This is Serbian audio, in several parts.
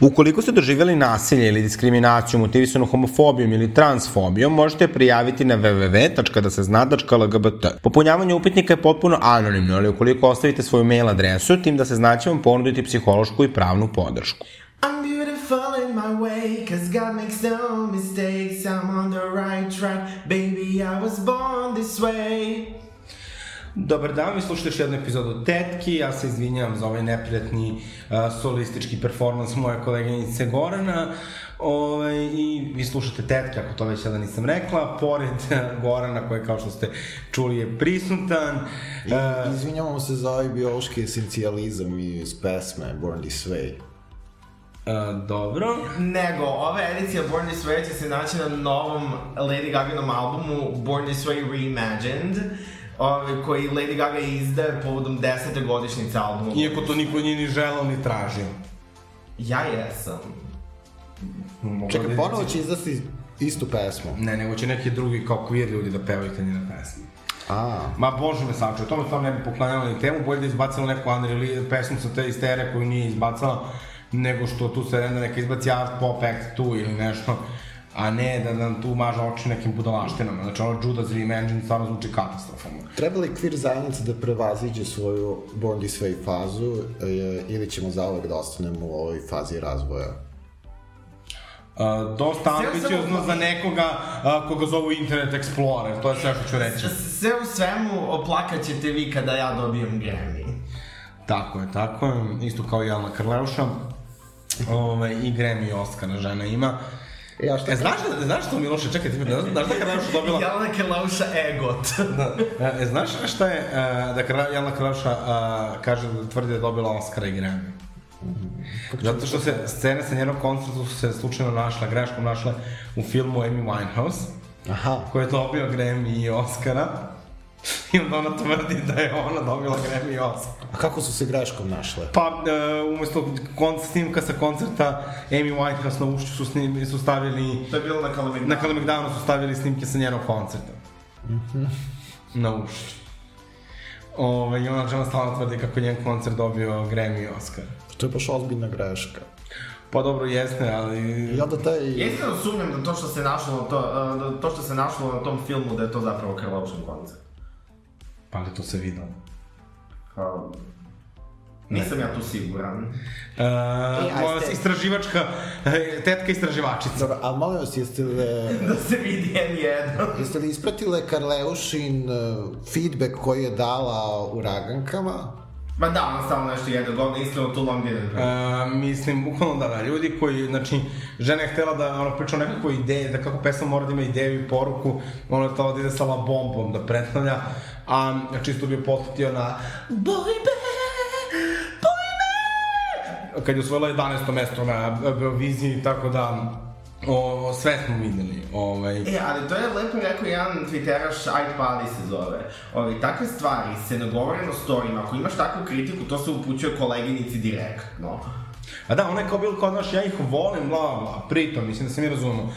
Ukoliko ste doživjeli nasilje ili diskriminaciju motivisanu homofobijom ili transfobijom, možete prijaviti na www.dasezna.lgbt. Popunjavanje upitnika je potpuno anonimno, ali ukoliko ostavite svoju mail adresu, tim da se znaće vam ponuditi psihološku i pravnu podršku. I'm beautiful in my way, cause God makes no mistakes. I'm on the right track, baby, I was born this way. Dobar dan, vi slušate još jednu epizodu Tetki, ja se izvinjam za ovaj neprijatni uh, solistički performans moje koleginice Gorana, ovaj, i vi slušate Tetki, ako to već sada nisam rekla, pored uh, Gorana, koji kao što ste čuli je prisutan. I, uh, izvinjavamo se za ovaj biološki esencijalizam iz pesme Born This Way. Uh, dobro. Nego, ova edicija Born This Way će se naći na novom Lady Gaganom albumu Born This Way Reimagined, ovaj, koji Lady Gaga izdaje povodom desete godišnjice albuma. Iako to niko nije ni želao ni tražio. Ja jesam. Mogu Čekaj, da- ponovo će izdati istu pesmu. Ne, nego će neki drugi kao queer ljudi da pevaju te njene pesme. A, Ma bože me sačuo, to me stvarno ne bi poklanjala ni temu, bolje da je izbacila neku unreal pesmu sa te istere koju nije izbacala, nego što tu se renda neka izbaci art pop act tu ili nešto, a ne da nam tu maže oči nekim budalaštinama. Znači ono Judas Reimagined stvarno zvuči katastrofalno. treba li queer zajednica da prevaziđe svoju Born This Way fazu e, ili ćemo zauvek da ostanemo u ovoj fazi razvoja? Uh, dosta ambiciozno za nekoga uh, koga zovu Internet Explorer, to je sve što ću reći. Sve u svemu oplakat ćete vi kada ja dobijem Grammy. Tako je, tako je, isto kao i Alna Karleuša. Ove, I Grammy i Oscara žena ima. Ja šta E, znaš da, znaš što Miloše, čekaj, ti, znaš, znaš da Karleuša dobila... Jelena Kelauša Egot. Da, e, znaš šta je, e, da Karla, Jelena Karleuša e, kaže da tvrdi da je dobila Oscara i Grammy? Zato što se scene sa njenog koncerta su se slučajno našla, greškom našle u filmu Amy Winehouse, Aha, koji je dobio Grammy i Oscara. I onda ona tvrdi da je ona dobila Grammy i Oscar. a kako su se greškom našle? Pa, e, umesto kon, snimka sa koncerta Amy Winehouse na ušću su, snim, su stavili, To je bilo na Kalemegdanu. na Kalemegdanu su stavili snimke sa njenog koncerta. na ušću. Ove, I ona žena stalno tvrdi kako je njen koncert dobio Grammy i Oscar. To je baš ozbiljna greška. Pa dobro, jeste, ali... I onda taj... Ja iskreno sumnjam da to što se našlo na to, uh, da to što se našlo na tom filmu da je to zapravo Karlaušin koncert. Pa ali to se videlo. Kao... Nisam ja tu siguran. E, moja ste- istraživačka, e, tetka istraživačica. Dobro, a molim vas, jeste li, Da se vidi N1. jeste li ispratile Karleušin uh, feedback koji je dala u Ragankama? Ma da, ona stalno nešto jede govno, iskreno tu long didn't Uh, mislim, bukvalno da, da, ljudi koji, znači, žena je htela da, ono, priča o nekakvoj ideji, da kako pesma mora da ima ideju i poruku, ona je htela da ide sa la bombom da predstavlja, a čisto bi je posjetio na Boy Band, kad je osvojila 11. mesto na Euroviziji, tako da, o, sve smo videli, ovaj, E, ali to je lepo rekao jedan twitteraš, Ait Pali se zove. Ovi, takve stvari se ne govore na storijima. Ako imaš takvu kritiku, to se upućuje koleginici direktno. A da, ona je kao bilo kao, znaš, ja ih volim, bla, bla, pritom, mislim da se mi razumemo,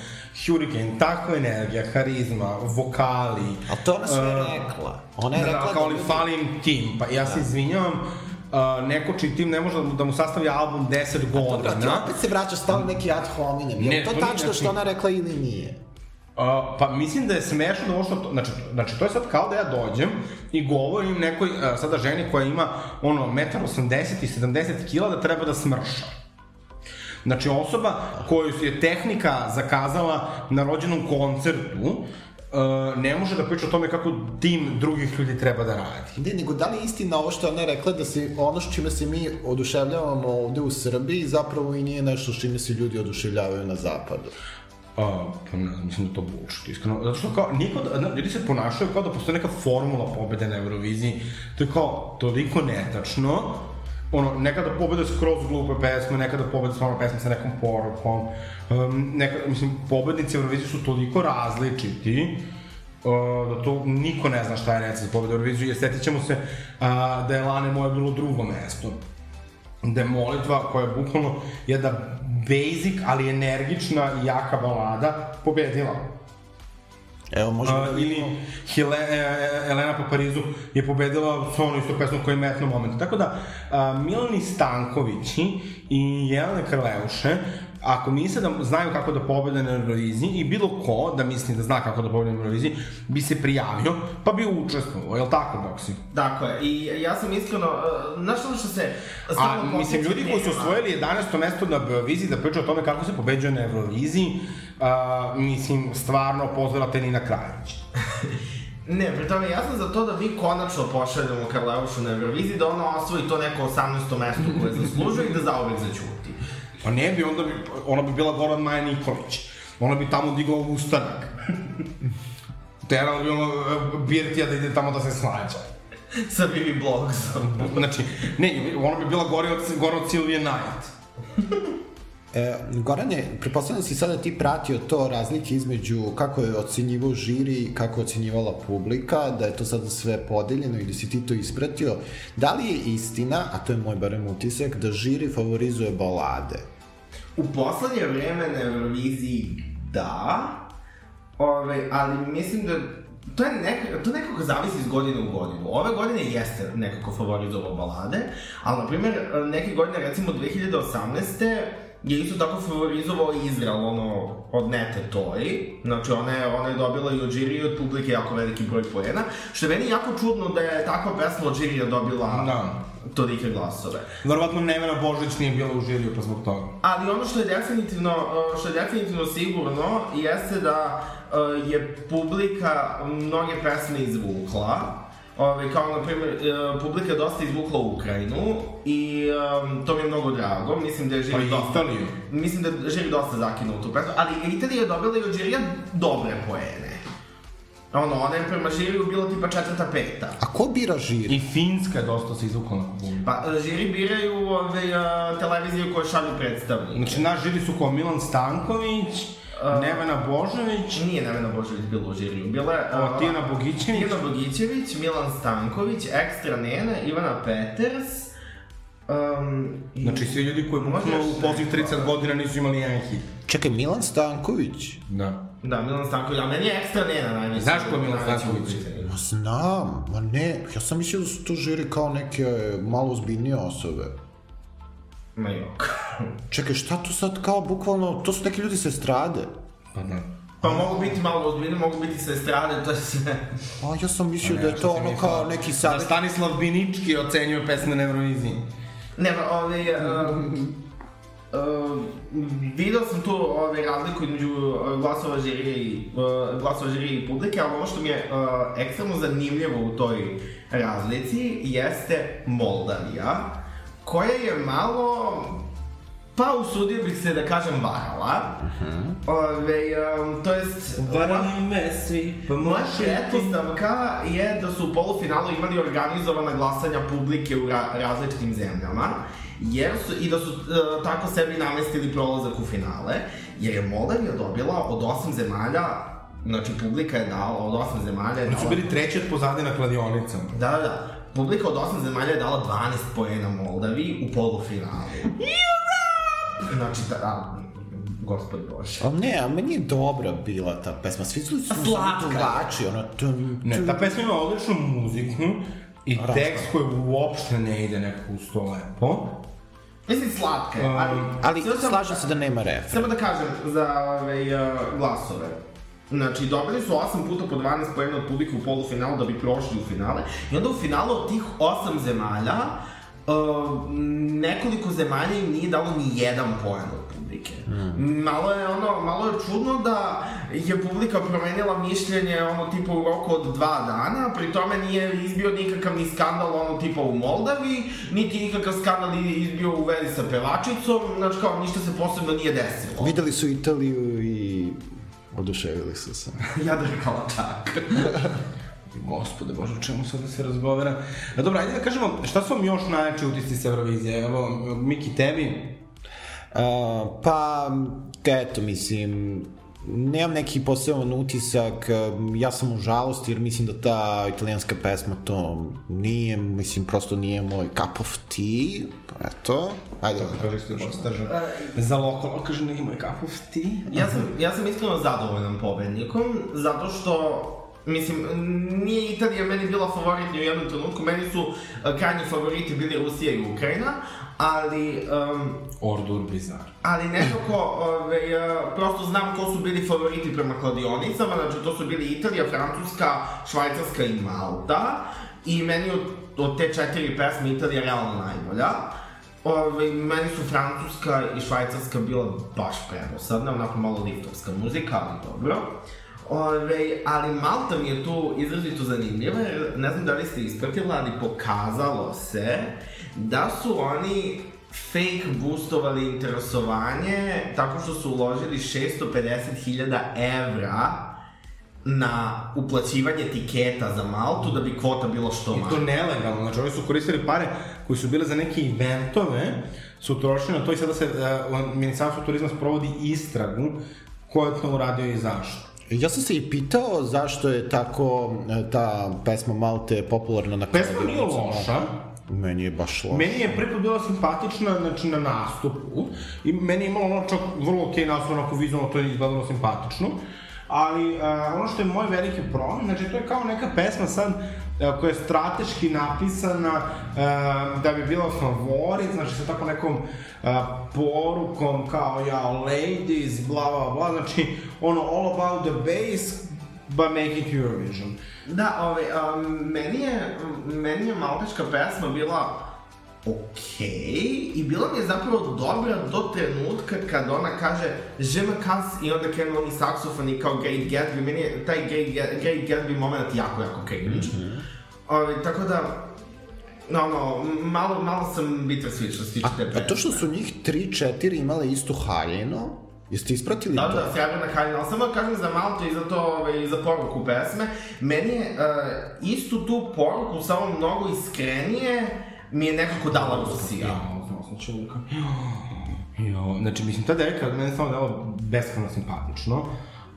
Hurricane, takva energija, harizma, vokali. A to ona sve e, rekla. Ona je Da, rekla kao li ljudi- falim tim, pa ja se izvinjavam, uh, neko čiji tim ne može da mu, da mu sastavlja album 10 Dobro, ti godina. opet se vraćaš stalno neki ad hominem. Je Ne, to to tačno znači- što ona rekla ili nije? Uh, pa mislim da je smešno da ovo što, to, znači, znači to je sad kao da ja dođem i govorim nekoj uh, sada ženi koja ima ono 1,80 i 70 kila da treba da smrša. Znači osoba koju je tehnika zakazala na rođenom koncertu uh, ne može da priča o tome kako tim drugih ljudi treba da radi. Ne, nego da li je istina ovo što je ona rekla da se ono s čime se mi oduševljavamo ovde u Srbiji zapravo i nije nešto s čime se ljudi oduševljavaju na zapadu? Uh, pa ne, znam, mislim da to bullshit, iskreno. Zato što kao, niko, da, ljudi se ponašaju kao da postoji neka formula pobede na Euroviziji. To je kao toliko netačno. Ono, nekada pobede skroz glupe pesme, nekada pobede stvarno pesme sa nekom porukom. Um, nekada, mislim, pobednici Eurovizije su toliko različiti uh, da to niko ne zna šta je recept za pobedu Euroviziju, jer setit ćemo se uh, da je Lane moje bilo drugo mesto da je molitva koja je bukvalno jedna basic, ali energična i jaka balada pobedila. Evo, možemo A, ili Hele, e, e, Elena po Parizu je pobedila sa ono isto pesmom koja je metno moment. Tako da, a, Milani Stankovići i Jelene Krleuše, ako misle da znaju kako da pobede na Euroviziji i bilo ko da misli da zna kako da pobede na Euroviziji, bi se prijavio, pa bi učestvovao, je li tako, Boksi? Tako je, i ja sam iskreno, uh, znaš ono što se... A, mislim, ljudi koji su osvojili 11. mesto na Euroviziji da pričaju o tome kako se pobeđuje na Euroviziji, a, mislim, stvarno pozdravate Nina Krajić. Ne, pri tome ja sam za to da mi konačno pošaljemo Karleušu na Euroviziji, da ona osvoji to neko 18. mesto koje zaslužuje i da zauvek začuti. Pa ne bi, onda bi, ona bi bila Goran Maja Nikolić. Ona bi tamo digla ustanak. Terala bi ono e, Birtija da ide tamo da se slađa. Sa Bibi Blogsom. Znači, ne, ona bi bila gori od, gori od Silvije Knight. E, Gorane, pretpostavljam si sada ti pratio to razlike između kako je ocenjivao žiri, kako je ocenjivala publika, da je to sada sve podeljeno i da si ti to ispratio. Da li je istina, a to je moj barem utisak, da žiri favorizuje balade? U poslednje vreme na Euroviziji da, ove, ali mislim da to, je nek, to nekako zavisi iz godine u godinu. Ove godine jeste nekako favorizovao balade, ali, na primjer, neke godine, recimo 2018 je isto tako favorizovao Izrael, ono, od Nete Toy. Znači, ona je, ona je dobila i od žirija i od publike jako veliki broj poena. Što je meni jako čudno da je takva pesma od žirija dobila Da. tolike glasove. Verovatno Nevena Božić nije bila u žiriju, pa zbog toga. Ali ono što je definitivno, što je definitivno sigurno jeste da uh, je publika mnoge pesme izvukla. Ove, kao, na primjer, uh, publika je dosta izvukla Ukrajinu i um, to mi je mnogo drago. Mislim da je Pa žiri i dosta... Italiju. Mislim da je žiri dosta zakinuo tu pesmu, ali Italija je dobila i od žirija dobre poene. Ono, ona je prema žiriju bila tipa četvrta, peta. A ko bira žiri? I Finska je dosta se izvukla na kubu. Pa, žiri biraju ove, uh, televiziju koje šalju predstavnike. Znači, naš žiri su kao Milan Stanković, Nevena Božović, Nije Nevena Božović bila u žiriju. Bila je... o, uh, Tijana Bogićević, Tijana Bogićević, Milan Stanković, Ekstra Nena, Ivana Peters, um, i... Znači, svi ljudi koji bukvalno još u neko, 30 godina nisu imali jedan hit. Čekaj, Milan Stanković? Da. Da, Milan Stanković, a meni je Ekstra Nena najveći. Znaš ko je Milan Stanković? Ma znam, ma ne, ja sam mislio da su to žiri kao neke malo ozbiljnije osobe. Ma jok. Čekaj, šta to sad kao bukvalno, to su neki ljudi sa estrade? Pa da. Pa mogu biti malo ozbiljni, mogu biti sa estrade, to je sve. A ja sam mislio da je to ono mislila. kao neki Da savjet. Stanislav Binički ocenjuje pesme na Euroviziji. Ne, pa, ovaj, Uh, video sam tu ovaj, razliku između uh, glasova žirije i, uh, glasova žirije i publike, ali ono što mi je uh, ekstremno zanimljivo u toj razlici jeste Moldavija, koja je malo, pa usudio bih se da kažem varala. Ove, um, to jest... me svi, pa Moja pretpostavka je da su u polufinalu imali organizovana glasanja publike u ra različitim zemljama, jer su, i da su e, tako sebi namestili prolazak u finale, jer je Moldavija dobila od osam zemalja, znači publika je dala, od osam zemalja je Oni su bili treći od pozadi na kladionicama. Da, da, da. Publika od osam zemalja je dala 12 poena Moldavi u polufinalu. Znači, da, a, gospod Bože. Ali ne, a meni je dobra bila ta pesma. Svi su su duvači, ono... Tum, Ne, ta pesma ima odličnu muziku i Raška. tekst koji uopšte ne ide nekako uz to lepo. Mislim, slatka je, ali... Ali Htio sam- slažem se da nema refren. Samo da kažem za ove, uh, glasove. Znači, dobili su 8 puta po 12 pojena od publike u polufinalu da bi prošli u finale. I onda u finalu od tih 8 zemalja, uh, nekoliko zemalja im nije dalo ni jedan poen od publike. Malo je ono, malo je čudno da je publika promenila mišljenje ono tipa u roku od dva dana, pri tome nije izbio nikakav ni skandal ono tipa u Moldavi, niti nikakav skandal izbio u vezi sa pevačicom, znači kao ništa se posebno nije desilo. Videli su Italiju i oduševili su se. Ja da rekala čak. Gospode Bože, o čemu sad da se razgovara? A dobro, ajde da kažemo, šta su vam još najjači utisci s Eurovizije? Evo, Miki, tebi? Uh, pa, eto, mislim, nemam neki poseban utisak, ja sam u žalosti jer mislim da ta italijanska pesma to nije, mislim prosto nije moj cup of tea, eto, ajde. Kaže što još stažem. Za lokal, kaže nije moj cup of tea. Ja sam, ja sam iskreno zadovoljan pobednikom, zato što Mislim, nije Italija meni bila favorit ni u jednom trenutku, meni su krajnji favoriti bili Rusija i Ukrajina, ali... Um, Ordur bizar. Ali nekako, ove, uh, prosto znam ko su bili favoriti prema kladionicama, znači to su bili Italija, Francuska, Švajcarska i Malta. I meni od, od te četiri pesme Italija realno najbolja. Ove, meni su Francuska i Švajcarska bila baš predosadna, onako malo liftovska muzika, ali dobro. Ove, ali Malta mi je tu izrazito zanimljiva, jer ne znam da li ste ispratila, ali pokazalo se da su oni fake boostovali interesovanje tako što su uložili 650.000 evra na uplaćivanje tiketa za Maltu da bi kvota bila što manja. I to nelegalno, znači oni su koristili pare koji su bile za neke eventove, su trošili na to i sada se uh, Ministarstvo turizma sprovodi istragu ko je to uradio i zašto. Ja sam se i pitao zašto je tako e, ta pesma Malte popularna na Pesma nije loša, Meni je baš loša. Meni je prvi bila simpatična, znači na nastupu, i meni je imalo ono čak vrlo okej okay nastup, onako vizualno to je izgledalo simpatično, ali uh, ono što je moj veliki problem, znači to je kao neka pesma sad koja je strateški napisana uh, da bi bila favorit, znači sa tako nekom uh, porukom kao ja, ladies, bla bla bla, znači ono all about the bass, but make it Eurovision. Da, ovaj, um, meni je, meni je malteška pesma bila okej okay, i bila mi je zapravo dobra do trenutka kad ona kaže Je me kas i onda krenu oni saksofoni kao Great Gatsby, meni je taj Great, Great Gatsby moment jako, jako cringe. Mm -hmm. ovaj, tako da, no, no, malo, malo sam bitter switch što se tiče te pesme. A to što su njih 3-4 imale istu haljeno, Jeste ispratili da, to? Da, da, Srebrna haljina, ali samo da kažem za Maltu i za to, ovaj, za poruku pesme, meni je uh, istu tu poruku, samo mnogo iskrenije, mi je nekako dala Rusija. Ja, znači, Jo, znači, mislim, ta devika mene samo dala beskreno simpatično,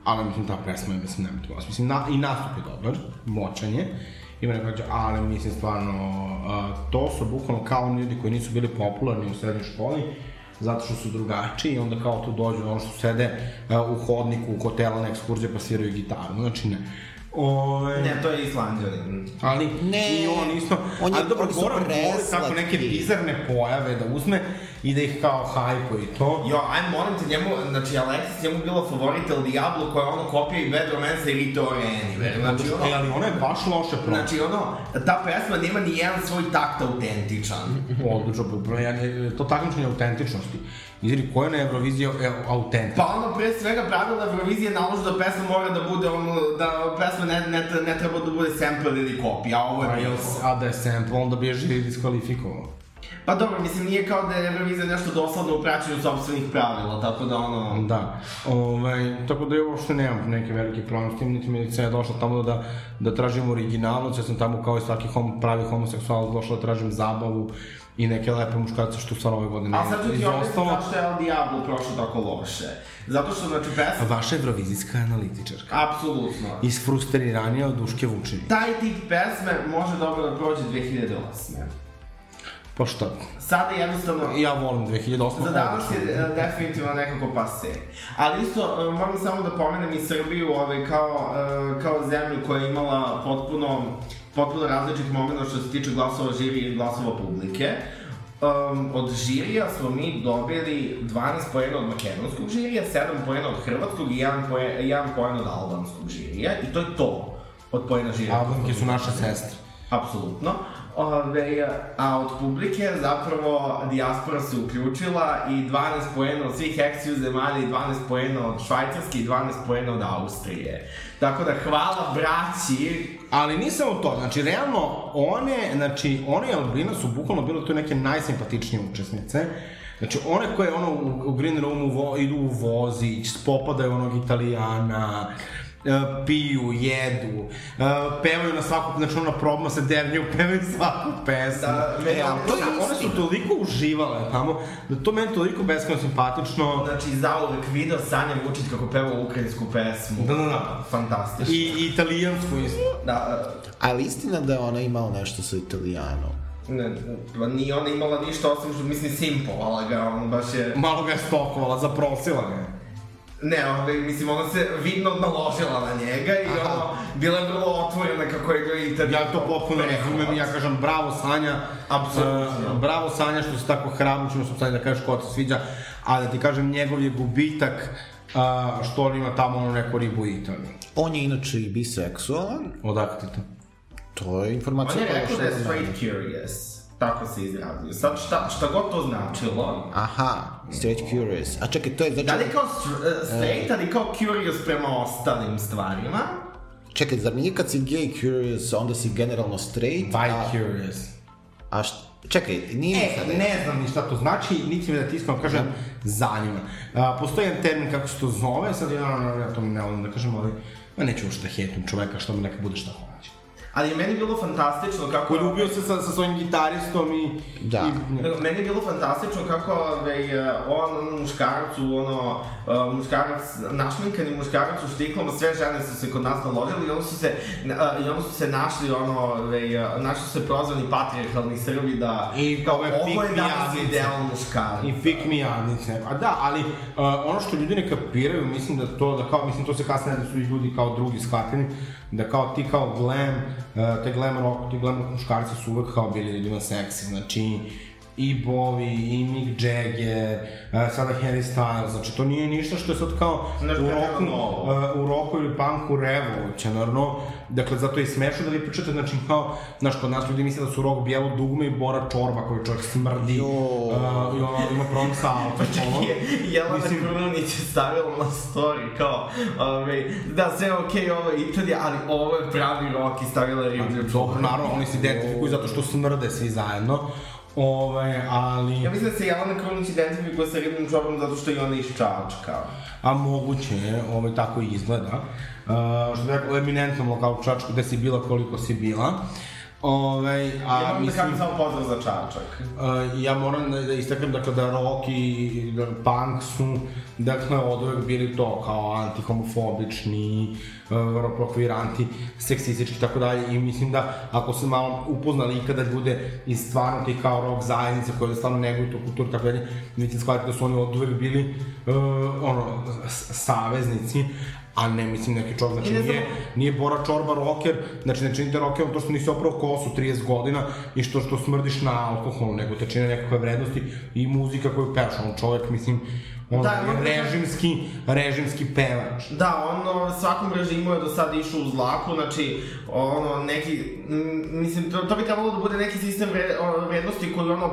ali mislim, ta pesma je, mislim, nema to Mislim, na, i nastup je dobar, moćan je, ima neko kaže, ali mislim, stvarno, uh, to su bukvalno kao ljudi koji nisu bili popularni u srednjoj školi, zato što su drugačiji i onda kao tu dođu ono što sede uh, u hodniku u hotela na ekskurzije pa sviraju gitaru, znači ne. Ove... Ne, to je Islandjanin. Ali ne, i on isto. On je, ali dobro, Goran voli tako neke bizarne pojave da uzme i da ih kao hajpo i to. Jo, aj molim te, njemu, znači Alexis njemu bila favorit El Diablo koja ono kopija i Bad Romance i Rito Ore Znači, ono, e, ali ona je baš loše pro. Znači, ono, ta pesma nema ni jedan svoj takt autentičan. Odlično, to takmičenje autentičnosti. Izvini, ko je na Euroviziji autentik? Pa ono, pre svega, pravila Eurovizije naložu da pesma mora da bude ono, da pesma ne, ne, ne treba da bude sample ili kopija, a ovo je bilo. A da je sample, onda bi je živi diskvalifikovao. Pa dobro, mislim, nije kao da je Eurovizija nešto dosladno u praćenju sobstvenih pravila, tako da ono... Da, ovaj, tako da ja uopšte nemam neke velike problem s tim, niti mi je došla tamo da, da tražim originalnost, ja sam tamo kao i svaki hom, pravi homoseksual došla da tražim zabavu, i neke lepe muškarce što stvarno ove godine A sad ću ti objasniti zašto je El Diablo prošlo tako loše. Zato što, znači, pesma... Vaša evrovizijska analitičarka. Apsolutno. Isfrustriranija od Duške Vučini. Taj tip pesme može dobro da prođe 2008. Pa šta? Sada jednostavno... Ja volim 2008. Za danas je uh, definitivno nekako pase. Ali isto, uh, moram samo da pomenem i Srbiju ovaj, kao, uh, kao zemlju koja je imala potpuno potpuno različit moment što se tiče glasova žiri i glasova publike. Um, od žirija smo mi dobili 12 poena od makedonskog žirija, 7 poena od hrvatskog i 1 poen, 1 poen od albanskog žirija. I to je to od poena žirija. Albanke su naše sestre. Apsolutno. Ove, a od publike zapravo dijaspora se uključila i 12 poena od svih eksiju zemalja i 12 poena od Švajcarske i 12 poena od Austrije. Tako da hvala braći. Ali nisam u to, znači realno one, znači one i Albina su bukvalno bile tu neke najsimpatičnije učesnice. Znači, one koje ono u, u Green Roomu vo, idu u vozić, popadaju onog Italijana, piju, jedu, e, pevaju na svaku, znači ono na probama se dernju, pevaju svaku pesmu. Da, meni- e, ali to, to je one su toliko uživale tamo, da to meni toliko beskreno simpatično. Znači, zauvek video Sanja Vučić kako peva ukrajinsku pesmu. Da, da, da. Fantastično. I, i italijansku isto. Da, Ali istina da je ona imala nešto sa italijanom. ne, pa nije ona imala ništa osim što, mislim, simpovala ga, ono baš je... Malo ga je stokovala, zaprosila ga je. Ne, ovaj, mislim, ona se vidno naložila na njega i Aha. ono, bila je vrlo otvorena kako je ga Italija. Ja to potpuno razumem i ja kažem bravo Sanja. Apsolutno. E, bravo Sanja što si tako hrabro, ćemo se da kažeš ko ti se sviđa, a da ti kažem njegov je gubitak a, što on ima tamo ono neko ribu u Italiji. On je inače i biseksualan, Odakle ti to? to je On informacija je koja rekao da je straight curious. Tako se izrazio. Sad šta, šta god to značilo. Aha, straight curious. A čekaj, to je znači... Da li kao uh, straight, ali kao curious prema ostalim stvarima? Čekaj, zar nije kad si gay curious, onda si generalno straight? Bi a, curious. a št, čekaj, nije mi E, sad... ne znam ni šta to znači, niti me da ti iskreno kažem, zanima. A, postoji jedan termin kako se to zove, sad ja, ja to ne volim da kažem, ali ma neću uopšte hetim čoveka što mu neka bude šta hoće. Ali je meni bilo fantastično kako... Poljubio se sa, sa svojim gitaristom i... Da. I, Meni je bilo fantastično kako ovaj, eh, on, on muškarcu, ono, uh, muškarac, našminkani muškarac u štiklama, sve žene su se kod nas naložili i onda su se, uh, i onda su se našli, ono, ovaj, eh, našli su se prozvani patrijarhalni Srbi da, I kao, ove ovo je danas ideal muškarac. I fik mi jadnice. A da, ali uh, ono što ljudi ne kapiraju, mislim da to, da kao, mislim to se kasnije da su i ljudi kao drugi shvatili, da kao ti kao glam, uh, te glam rock, ti glam rock muškarci su uvek kao bili ljudima seksi, znači i Bowie, i Mick Jagger, uh, sada Harry Styles, znači to nije ništa što je sad kao Znaš, u roku, uh, u roku ili punku revolucionarno, dakle zato je i smešno da vi pričate, znači kao, znaš, kod nas ljudi misle da su rock bijelo dugme i Bora Čorba koji čovjek smrdi, Jo. uh, i ono, ima problem sa alkoholom. Je, Jelena Mislim- Krunić je stavila na story kao, ovaj, da sve je okej, ovo je Italija, ali ovo je pravi rock i stavila riblju Dobro, naravno, oni se identifikuju zato što smrde svi zajedno. Ove, ali... Ja mislim da se Jelena Krunić identifikuje sa ribnim čobom zato što je ona iz Čačka. A moguće je, ovaj, tako i izgleda. Uh, što je rekao, eminentnom lokalu Čačku, gde si bila koliko si bila. Ove, a, ja moram da mislim, kažem samo pozdrav za Čačak. Uh, ja moram da, da istaknem dakle, da rock i da punk su dakle, od uvek bili to kao antihomofobični, prokviranti, seksistički i tako dalje. I mislim da ako se malo upoznali ikada ljude iz stvarno tih kao rock zajednice koje stvarno neguju tu kulturu tako dalje, vi ćete shvatiti da su oni od uvek bili uh, ono, saveznici, a ne mislim neki čovjek, znači nije, nije Bora Čorba rocker, znači ne činite rockerom to što nisi oprao kosu 30 godina i što što smrdiš na alkohol, nego te čine nekakve vrednosti i muzika koju pevaš, on čovjek, mislim, on Da, je da- režimski, režimski pevač. Da, on ono, svakom režimu je do sada išao u zlaku, znači, ono, neki, m, mislim, to, to bi trebalo da bude neki sistem vrednosti koji, ono,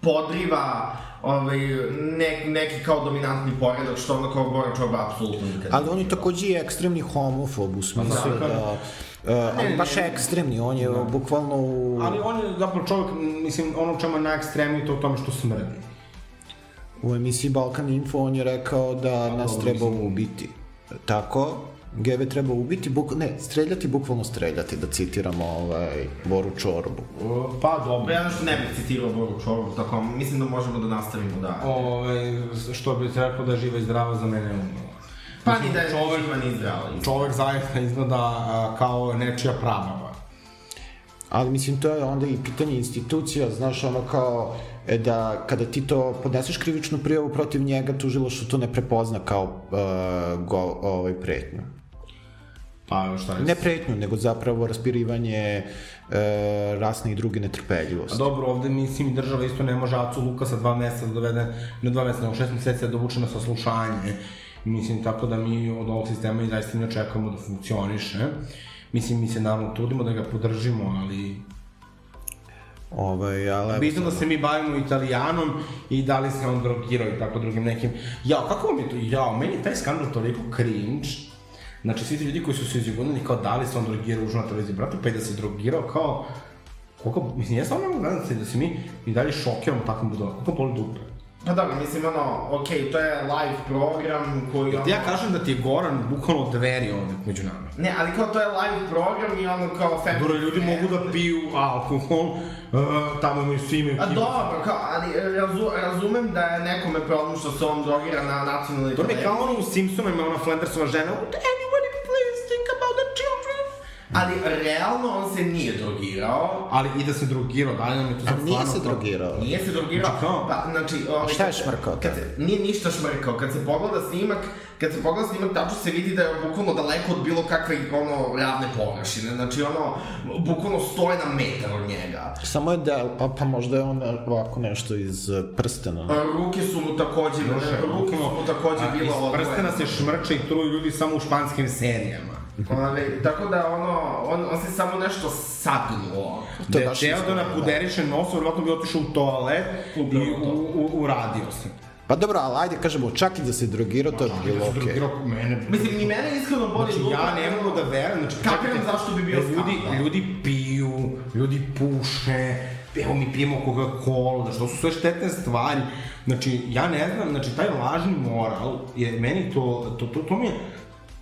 podriva ovaj, nek, neki kao dominantni poredak, što ono kao Bora Čorba apsolutno nikad. Ali on je takođe i ekstremni homofob u smislu Da, da... Uh, ali baš ekstremni, on je bukvalno u... Ali on je zapravo čovjek, mislim, ono čemu je najekstremniji to u tome što smrdi. U emisiji Balkan Info on je rekao da nas dobro, treba mislim- ubiti. Tako, Geve treba ubiti, buk, ne, streljati, bukvalno streljati, da citiramo ovaj, Boru Čorbu. Pa dobro. Ja nešto ne bih citirao Boru Čorbu, tako, mislim da možemo da nastavimo da... Ove, što bi rekao da je živa i zdrava za mene umrla. Pa ni da je čovek- živa ni zdrava. Čovek zaista izgleda a, kao nečija prababa. Ali mislim, to je onda i pitanje institucija, znaš, ono kao, da kada ti to podneseš krivičnu prijavu protiv njega, tužilaštvo to ne prepozna kao uh, go, ovaj, pretnju. Pa šta je? Ne pretnju, nego zapravo raspirivanje uh, rasne i druge A netrpeljivosti. dobro, ovde mislim država isto ne može Acu Lukasa dva meseca da dovede, ne dva meseca, nego šest meseci da dovuče na saslušanje. Mislim, tako da mi od ovog sistema i zaista ne očekujemo da funkcioniše. Mislim, mi se naravno trudimo da ga podržimo, ali Ovaj, ali, bitno da se mi bavimo italijanom i da li se on drogirao i tako drugim nekim. Ja, kako vam je to? Ja, meni je taj skandal toliko cringe. Znači, svi ti ljudi koji su se izjugunili kao da li se on drogirao užu na televiziji, brate, pa i da se drogirao kao... Koliko, mislim, ja stvarno mogu gledati da se mi i dalje šokiramo takvom budalom. Koliko boli dupe? Pa dobro, mislim, ono, okej, okay, to je live program koji, ono... Ja kažem da ti je Goran bukvalno dveri ovde među nama. Ne, ali kao to je live program i ono kao family... Dobro, ljudi mogu da piju alkohol, uh, tamo imaju svi imaju... A dobro, kao, ali razu, razumem da je nekome problem što se on drogira na nacionalnoj To mi je kao ono u Simpsonima, ona Flandersova žena, anybody Ali realno on se nije drogirao. Ali i da se drogirao, da li nam je to A sad nije se drogirao. Nije se drogirao. Znači, kao? Pa, znači... Ovaj, šta je šmrkao Kad se, nije ništa šmrkao. Kad se pogleda snimak, kad se pogleda snimak, tačno se vidi da je bukvalno daleko od bilo kakve, ono, ravne površine. Znači, ono, bukvalno stoje na metar od njega. Samo je da, pa, pa možda je on ovako nešto iz eh, prstena. A, Ruke su mu takođe, ruke su mu takođe A, bile Iz prstena se šmrče i truju ljudi samo u španskim serijama. Ove, tako da, ono, on, on se samo nešto sagnuo. To je Da teo da napuderiše nos, verovatno bi otišao u toalet i Upravo u, to. u, uradio se. Pa dobro, ali ajde kažemo, čak i da se drogirao, to bi bilo Da okej. drogirao mene. Mislim, ni mene iskreno boli Znači, ja ne mogu da verujem, znači, Kapiram zašto bi bio ljudi, skandal. ljudi piju, ljudi puše, evo mi pijemo Coca-Cola, znači, to su sve štetne stvari. Znači, ja ne znam, znači, taj lažni moral je meni to, to, to, to mi je,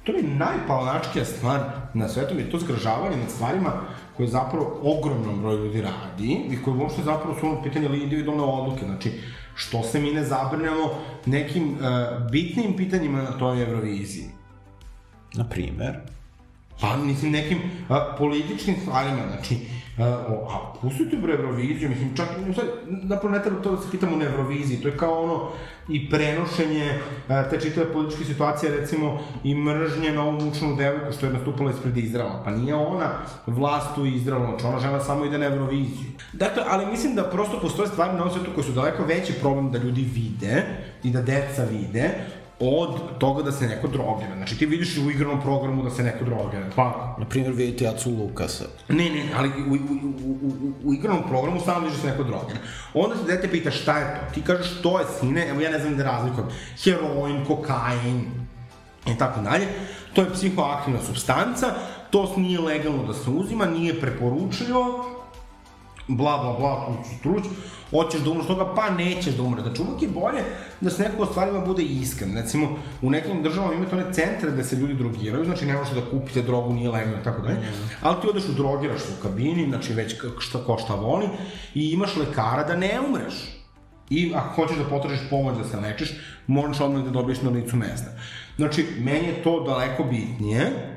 to je najpalnačkija stvar na svetu, je to zgražavanje nad stvarima koje zapravo ogromnom broju ljudi radi i koje uopšte zapravo su ono pitanje ili individualne odluke. Znači, što se mi ne zabrinemo nekim uh, bitnim pitanjima na toj Euroviziji? Na primer. Pa, mislim, nekim a, političkim stvarima, znači, a, pustite bre Euroviziju, mislim, čak, sad, napravo ne treba to da se pitamo na Euroviziji, to je kao ono, i prenošenje te čitave političke situacije, recimo, i mržnje na ovu mučnu devojku što je nastupala ispred Izraela, pa nije ona vlast u Izraelu, znači ona žena samo ide na Euroviziju. Dakle, ali mislim da prosto postoje stvari na ovom svetu koji su daleko veći problem da ljudi vide i da deca vide, od toga da se neko drogira. Znači ti vidiš u igranom programu da se neko drogira. Pa, Na primer, vidite Jacu Lukasa. ne, ne, ali u, u, u, u, u igranom programu stalno vidiš da se neko drogira. Onda se dete pita šta je to? Ti kažeš to je sine, evo ja ne znam da razlikujem. Heroin, kokain, i tako dalje. To je psihoaktivna substanca, to nije legalno da se uzima, nije preporučljivo, bla, bla, bla, truć, truć, hoćeš da umreš toga, pa nećeš da umreš. Znači, uvijek je bolje da se neko o stvarima bude iskren. Recimo, u nekim državama imate one centre gde se ljudi drogiraju, znači ne možete da kupite drogu, nije legalno i tako dalje, ali ti odeš u drogiraš u kabini, znači već šta ko šta voli, i imaš lekara da ne umreš. I ako hoćeš da potražiš pomoć da se lečiš, moraš odmah da dobiješ na licu mesta. Znači, meni je to daleko bitnije,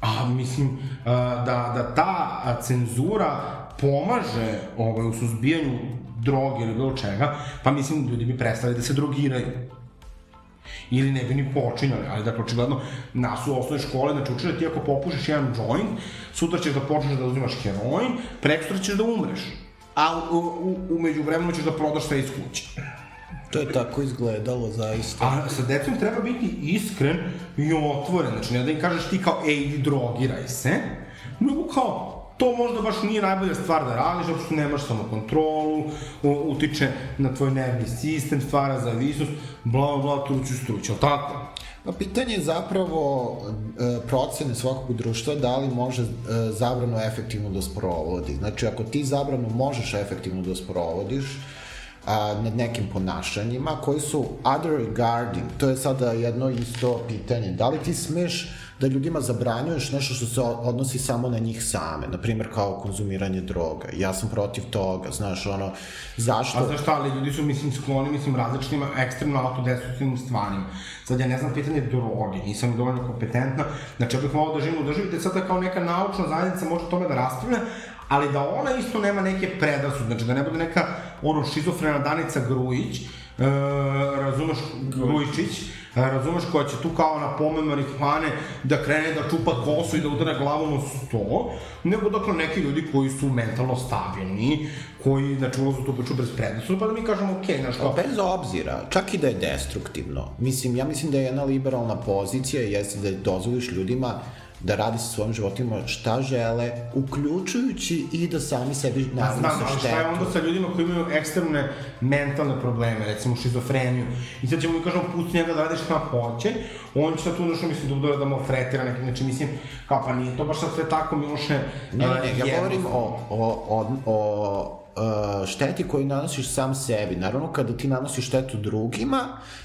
A mislim da, da ta cenzura pomaže ovaj, u suzbijanju droge ili bilo čega, pa mislim ljudi bi prestali da se drogiraju. Ili ne bi ni počinjali, ali dakle, očigledno, nas u osnovne škole, znači da ti ako popušiš jedan joint, sutra ćeš da počneš da uzimaš heroin, prekstra ćeš da umreš. A u, u, umeđu vremenu ćeš da prodaš sve iz kuće. To je tako izgledalo, zaista. A sa decom treba biti iskren i otvoren. Znači, ne da im kažeš ti kao, ej, drogiraj se, nego kao, to možda baš nije najbolja stvar da radiš, zato što nemaš samo kontrolu, utiče na tvoj nervni sistem, stvara zavisnost, bla, bla, bla, truću, struću, ali tako? Pa pitanje je zapravo e, procene svakog društva da li može e, zabranu efektivno da sprovodi. Znači, ako ti zabranu možeš efektivno da sprovodiš, a, nad nekim ponašanjima koji su other regarding, to je sada jedno isto pitanje. Da li ti smeš da ljudima zabranjuješ nešto što se odnosi samo na njih same, na primjer kao konzumiranje droga. Ja sam protiv toga, znaš, ono, zašto? A znaš šta, ali ljudi su, mislim, skloni, mislim, različitim ekstremno autodestruktivnim stvarima. Sad ja ne znam pitanje droge, nisam dovoljno kompetentna, znači ja bih mogla da živim u državi gde sada kao neka naučna zajednica može tome da raspravlja, ali da ona isto nema neke predrasude, znači da ne bude neka ono šizofrena Danica Grujić, e, razumeš, Grujičić, e, razumeš, koja će tu kao na pomen marihuane da krene da čupa kosu i da udara glavom o sto, nego dakle neki ljudi koji su mentalno stabilni, koji, znači, ulazu u tu priču bez predrasuda, pa da mi kažemo, okay, znaš kao, Bez obzira, čak i da je destruktivno. Mislim, ja mislim da je jedna liberalna pozicija jeste da dozvoliš ljudima da radi sa svojim životima šta žele, uključujući i da sami sebi Ja naravno znam, sa ali šta je onda štetu. sa ljudima koji imaju ekstremne mentalne probleme, recimo šizofreniju, i sad ćemo mi kažemo, pusti njega da radi šta hoće, on će sad tu nešto, mislim, da da mu fretira neki, znači, mislim, kao, pa nije to baš sad sve tako, Miloše, Ne, ne, ne, ja govorim o, o, o, o šteti koju nanosiš sam sebi. Naravno, kada ti nanosiš štetu drugima,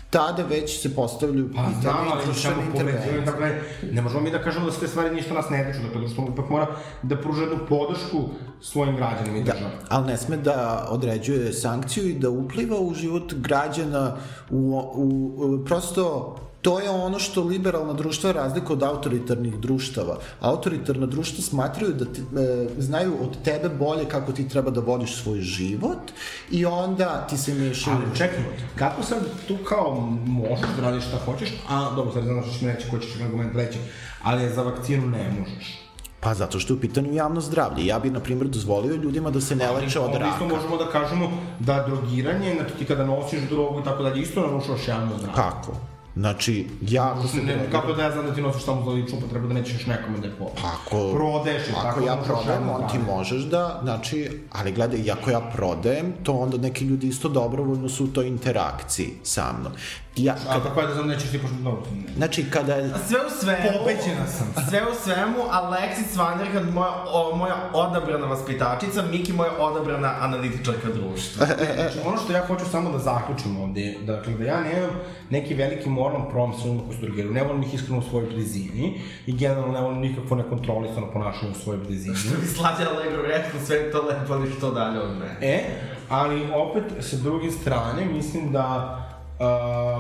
tada već se postavljaju Pa znam, pitanja i društvene intervencije. dakle, ne možemo mi da kažemo da se te stvari ništa nas ne tiču, dakle, društvo ipak mora da pruža jednu podršku svojim građanima i Da, državi. ali ne sme da određuje sankciju i da upliva u život građana u, u, u prosto To je ono što liberalna društva razlika od autoritarnih društava. Autoritarna društva smatraju da ti, e, znaju od tebe bolje kako ti treba da vodiš svoj život i onda ti se mešaju. Ali čekaj, kako sad tu kao možeš da radiš šta hoćeš, a dobro, sad znam što ćeš mi reći, koji ćeš argument reći, ali za vakcinu ne možeš. Pa zato što je u pitanju javno zdravlje. Ja bih, na primjer, dozvolio ljudima da se ne leče od Ovdje isto raka. možemo da kažemo da drogiranje, znači ti kada nosiš drogu i tako dalje, isto narušavaš javno zdravlje. Kako? Znači, ja ako se Ne, kako da ja znam da ti nosiš samo za ličnu upotrebu, da nećeš nekome da je po... Ako, Prodeš i ako tako ja narušavaš prodajem, on ti možeš da, znači, ali gledaj, ako ja prodajem, to onda neki ljudi isto dobrovoljno su u toj interakciji sa mnom. Ja, A kada, kako je da znam nećeš ti pošto dobro. ne. znači, kada je... Sve u svemu... Pobeđena sam. Sve u svemu, Alexis Vanderkant, moja, o, moja odabrana vaspitačica, Miki moja odabrana analitičarka društva. Znači, ono što ja hoću samo da zaključim ovde, dakle, da ja nemam neki veliki moral problem sa onima koji su drogiraju. Ne volim ih iskreno u svojoj blizini i generalno ne volim nikakvo nekontrolisano ponašanje u svojoj blizini. Što bi slađa Allegro rekao, sve to lepo, ali što dalje od mene. E, ali opet, sa druge strane, mislim da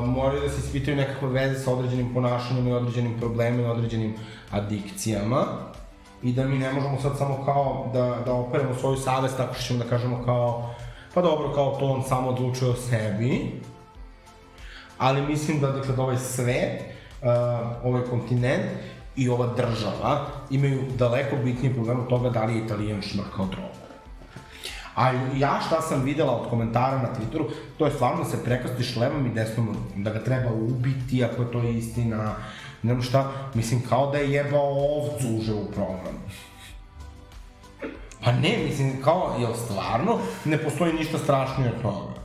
moraju da se ispitaju nekakve veze sa određenim ponašanjem i određenim problemima i određenim adikcijama i da mi ne možemo sad samo kao da, da operemo svoju savest tako što ćemo da kažemo kao pa dobro, kao to on samo odlučuje o sebi, ali mislim da, dakle, da ovaj svet, uh, ovaj kontinent i ova država imaju daleko bitniji problem od toga da li je italijan šmrkao drogu. A ja šta sam videla od komentara na Twitteru, to je stvarno da se prekrstiš levom i desnom rukom, da ga treba ubiti ako je to istina, ne znam šta, mislim kao da je jebao ovcu uže u programu. Pa ne, mislim, kao, jel stvarno ne postoji ništa strašnije od toga?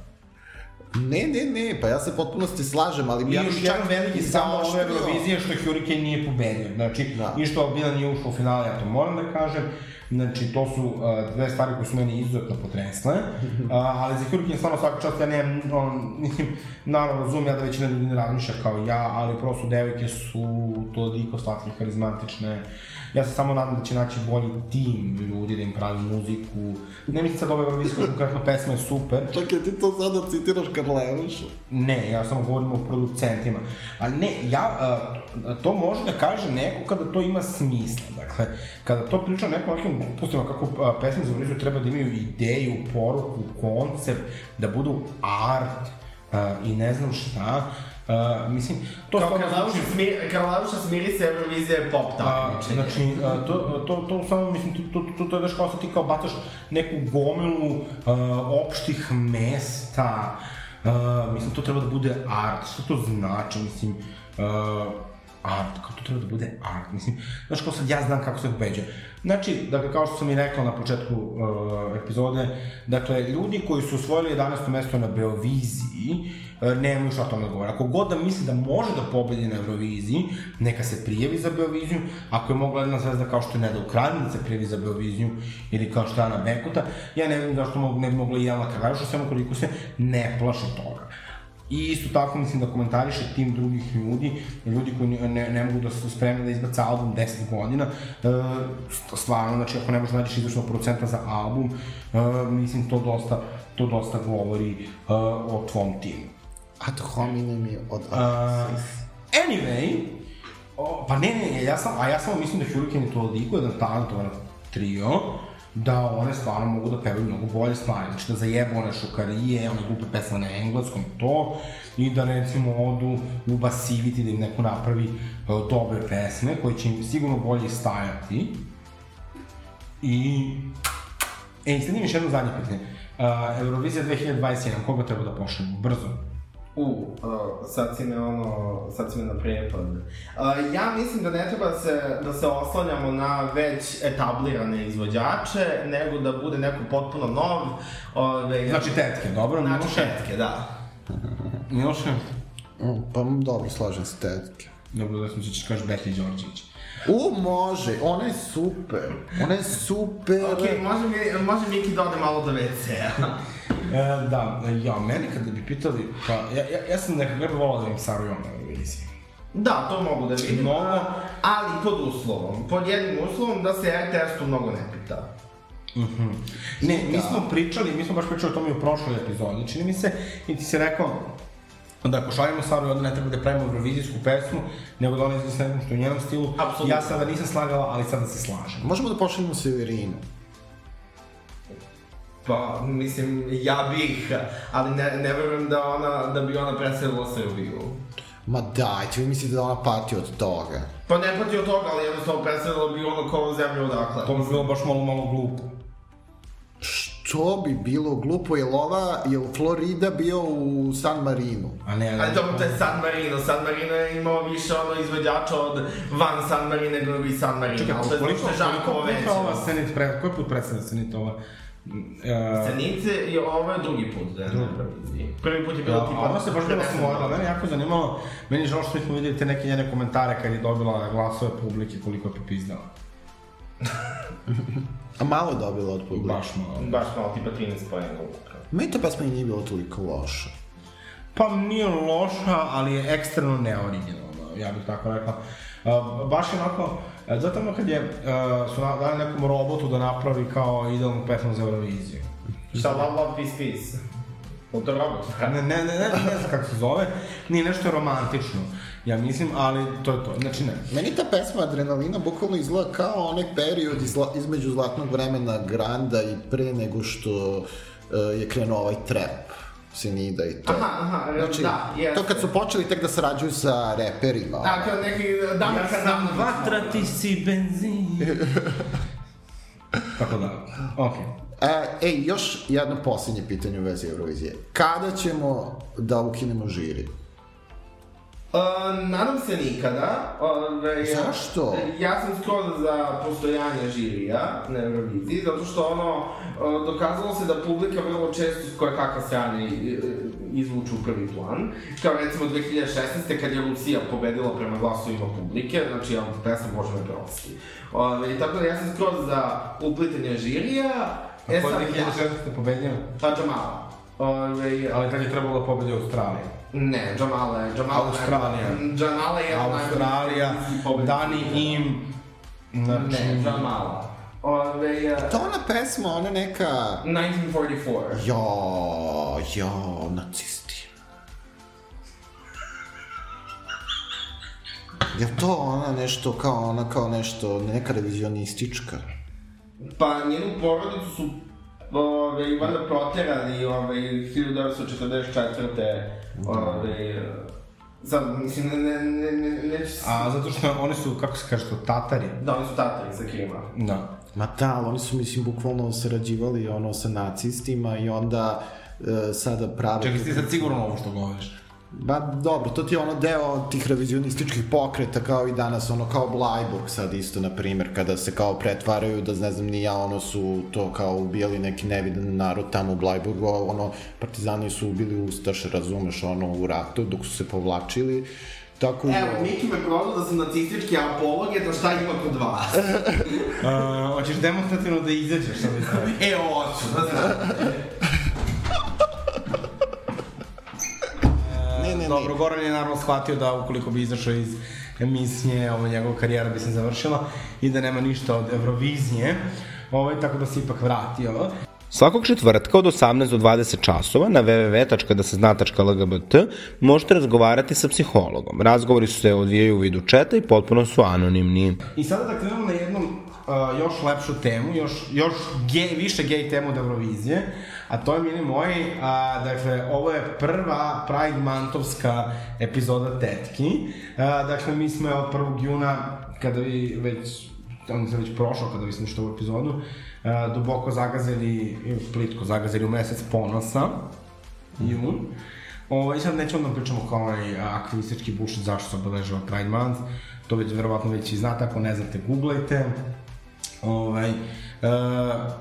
Ne, ne, ne, pa ja se potpunosti slažem, ali I ja još jedan veliki samo ove. Eurovizije što Hurricane nije pobedio. Znači, Da. i što Albina nije ušla u finale, ja to moram da kažem. Znači, to su uh, dve stvari koje su meni izuzetno potresle. Uh, ali za Hurricane stvarno svaka čast, ja nemam, on, naravno, razumem ja da većina ljudi ne razmišlja kao ja, ali prosto devojke su toliko slatke, karizmatične. Ja se samo nadam da će naći bolji tim ljudi da im pravi muziku. Ne mislim sad ove Eurovizijske konkretno pesma je super, Čekaj, ti to sada citiraš Karleušu. Ne, ja samo govorim o producentima. Ali ne, ja, uh, to može da kaže neko kada to ima smisla. Dakle, kada to priča neko nekim glupostima kako uh, pesme za Euroviziju treba da imaju ideju, poruku, koncept, da budu art uh, i ne znam šta. Uh, mislim, to Kao Karlavuša zvuči- smiri, se Eurovizija je pop takmičenje. znači, a, to, to, to samo, mislim, to, to, to, to je daš kao sad ti kao bacaš neku gomilu a, opštih mesta, a, mislim, to treba da bude art, što to znači, mislim, a, art, kao to treba da bude art, mislim, znaš kao sad ja znam kako se pobeđuje. Znači, dakle, kao što sam i rekao na početku uh, epizode, dakle, ljudi koji su osvojili 11. mesto na Beoviziji, uh, nemaju šta tome da govore. Ako god da misli da može da pobedi na Euroviziji, neka se prijavi za Beoviziju, ako je mogla jedna zvezda kao što je Neda Ukrajina da se prijavi za Beoviziju, ili kao što je Ana Bekuta, ja ne vidim zašto mogu, ne bi mogla i Jelena Karlajuša, samo koliko se ne plaše toga. I isto tako mislim da komentariše tim drugih ljudi, ljudi koji ne, ne mogu da su spremni da izbaca album 10 godina, e, stvarno, znači ako ne možeš da nađeš izvršnog producenta za album, e, mislim to dosta, to dosta govori e, o tvom timu. Ad hominem je od Uh, anyway, o, pa ne, ne, ja sam, a ja samo mislim da Hurricane je toliko jedan talentovan trio, da one stvarno mogu da pevaju mnogo bolje stvari. Znači da zajebu one šukarije, one glupe pesme na engleskom, to, i da recimo odu u Basivity, da im neko napravi uh, dobre pesme, koje će im sigurno bolje stajati. I... E, sad imam još jedno zadnje pitanje. Uh, Eurovizija 2021, koga treba da pošaljemo? Brzo. U, uh, sad si me ono, sad si me na prepad. Uh, ja mislim da ne treba da se, da se oslanjamo na već etablirane izvođače, nego da bude neko potpuno nov. Ove, Znači tetke, dobro? znači Miloše? tetke, da. Miloše? Mm, Pa dobro, slažem se tetke. Dobro, da smo se ćeš kažeš Beti Đorđević. U, može, ona je super. Ona je super. Ok, može, mi, može Miki da ode malo do WC-a. E, da, ja, meni kada bi pitali, pa, ja, ja, ja sam nekako ne bi volao da im Saru Jona na televiziji. Da, to mogu da vidim, Mnogo. ali pod uslovom. Pod jednim uslovom da se RTS tu mnogo ne pita. Ne, mi Da. smo pričali, mi smo baš pričali o tome i u prošloj epizodi, čini mi se, i ti si rekao da ako šaljemo Saru Jona ne treba da pravimo eurovizijsku pesmu, nego da ona izgleda nekom što je u njenom stilu. Apsolutno. Ja sada nisam slagala, ali sada se slažem. Možemo da pošaljemo se u Irinu. Pa, mislim, ja bih, ali ne, ne verujem da, ona, da bi ona predstavila Srbiju. Ma dajte, vi mislite da ona pati od toga. Pa ne pati od toga, ali jednostavno predstavila bi ono kao zemlju odakle. To bi bilo baš malo, malo glupo. Što bi bilo glupo, jel ova, jel Florida bio u San Marinu? A ne, Ali dobro, to je San Marino. San Marino je imao više ono izvođača od van San Marino nego i San Marino. Čekaj, ali koliko, koliko veće. puta ova Senit pre... Koji put predstavlja Senit ova? Uh, Senice i ovo je drugi put da je na Euroviziji. Prvi put je bilo Ja, tipa... ona se baš bila smorila, mene je jako zanimalo, meni je žao što nismo vidjeli te neke njene komentare kad je dobila glasove publike, koliko je popizdala. A malo je dobila od publike. Baš malo. Baš malo, tipa 13 pojena ukupno. Meni ta pesma i nije bila toliko loša. Pa nije loša, ali je ekstremno neoriginalna, ja bih tako rekla. Uh, baš je onako, uh, zato ono kad je, uh, su na- dali nekom robotu da napravi kao idealnu pesmu za Euroviziju. Šta, love, love, peace, peace. To robot, Ne, ne, ne, ne, ne znam kako se zove, nije nešto romantično, ja mislim, ali to je to, znači ne. Meni ta pesma Adrenalina bukvalno izgleda kao onaj period izla, između zlatnog vremena Granda i pre nego što uh, je krenuo ovaj trap. Senida i to. Aha, aha, Znači, da, jeste. to kad su počeli tek da sarađuju sa reperima. Da, kao neki Damir ja Kardanović. vatra, ti si benzin. Tako da, okej. E, ej, još jedno posljednje pitanje u vezi Eurovizije. Kada ćemo da ukinemo žiri? Uh, nadam se nikada. Ove, Zašto? Ja sam skroz za postojanje žirija na Euroviziji, zato što ono, dokazalo se da publika vrlo često koje kakva strane i- izvuču u prvi plan. Kao recimo 2016. kad je Lucija pobedila prema glasovima publike, znači ja pesam Bože me prosti. Ove, tako da ja sam skroz za uplitanje žirija. A ko je 2016. pobedio? Pa Džamala. Ove, Ali tad je trebalo da pobedi Australija. Ne, Džamala je, Džamala Australija. Džamala je Australija. Dani im, znači... Ne, Džamala. Ove, je... To ona pesma, ona neka... 1944. Jo, jo, nacisti. Je to ona nešto kao ona kao nešto, neka revizionistička? Pa njenu porodicu su ove, valjda proterali ove, 1944. Ove, sad, mislim, ne, ne, ne, ne, neću... A zato što oni su, kako se kaže to, Tatari. Da, oni su tatari sa Krima. Da. Ma da, oni su, mislim, bukvalno sarađivali ono sa nacistima i onda e, sada prave... Čekaj, ti sad sigurno ovo što govoriš. Ba, dobro, to ti je ono deo tih revizionističkih pokreta kao i danas, ono kao Blajburg sad isto, na primjer, kada se kao pretvaraju da ne znam ni ja, ono su to kao ubijali neki nevidan narod tamo u Blajburgu, ono, partizani su ubili Ustaše, razumeš, ono, u ratu, dok su se povlačili, tako. Evo, Miki me prozvao da sam nacistički apologet, a šta ima kod vas? Uh, hoćeš demonstrativno da izađeš sa ovih e, hoću, da znam. Ne, ne, ne. Dobro, Goran je naravno shvatio da ukoliko bi izašao iz emisije, ovo njegova karijera bi se završila i da nema ništa od Eurovizije, ovaj, tako da se ipak vratio. Svakog četvrtka od 18 do 20 časova na www.dasezna.lgbt možete razgovarati sa psihologom. Razgovori se odvijaju u vidu četa i potpuno su anonimni. I sada da krenemo na jednu uh, još lepšu temu, još, još gej, više gej temu od Eurovizije, a to je, mili moji, a, dakle, ovo je prva Pride Mantovska epizoda Tetki. A, dakle, mi smo od 1. juna, kada vi već on se već prošao kada vi slušate ovu epizodu, a, duboko zagazili, plitko zagazili u mesec ponosa, jun. Ovo, I sad nećemo da pričamo kao onaj a, aktivistički bušet zašto se obeležava Pride Month, to već verovatno već i znate, ako ne znate, googlajte. Ovaj,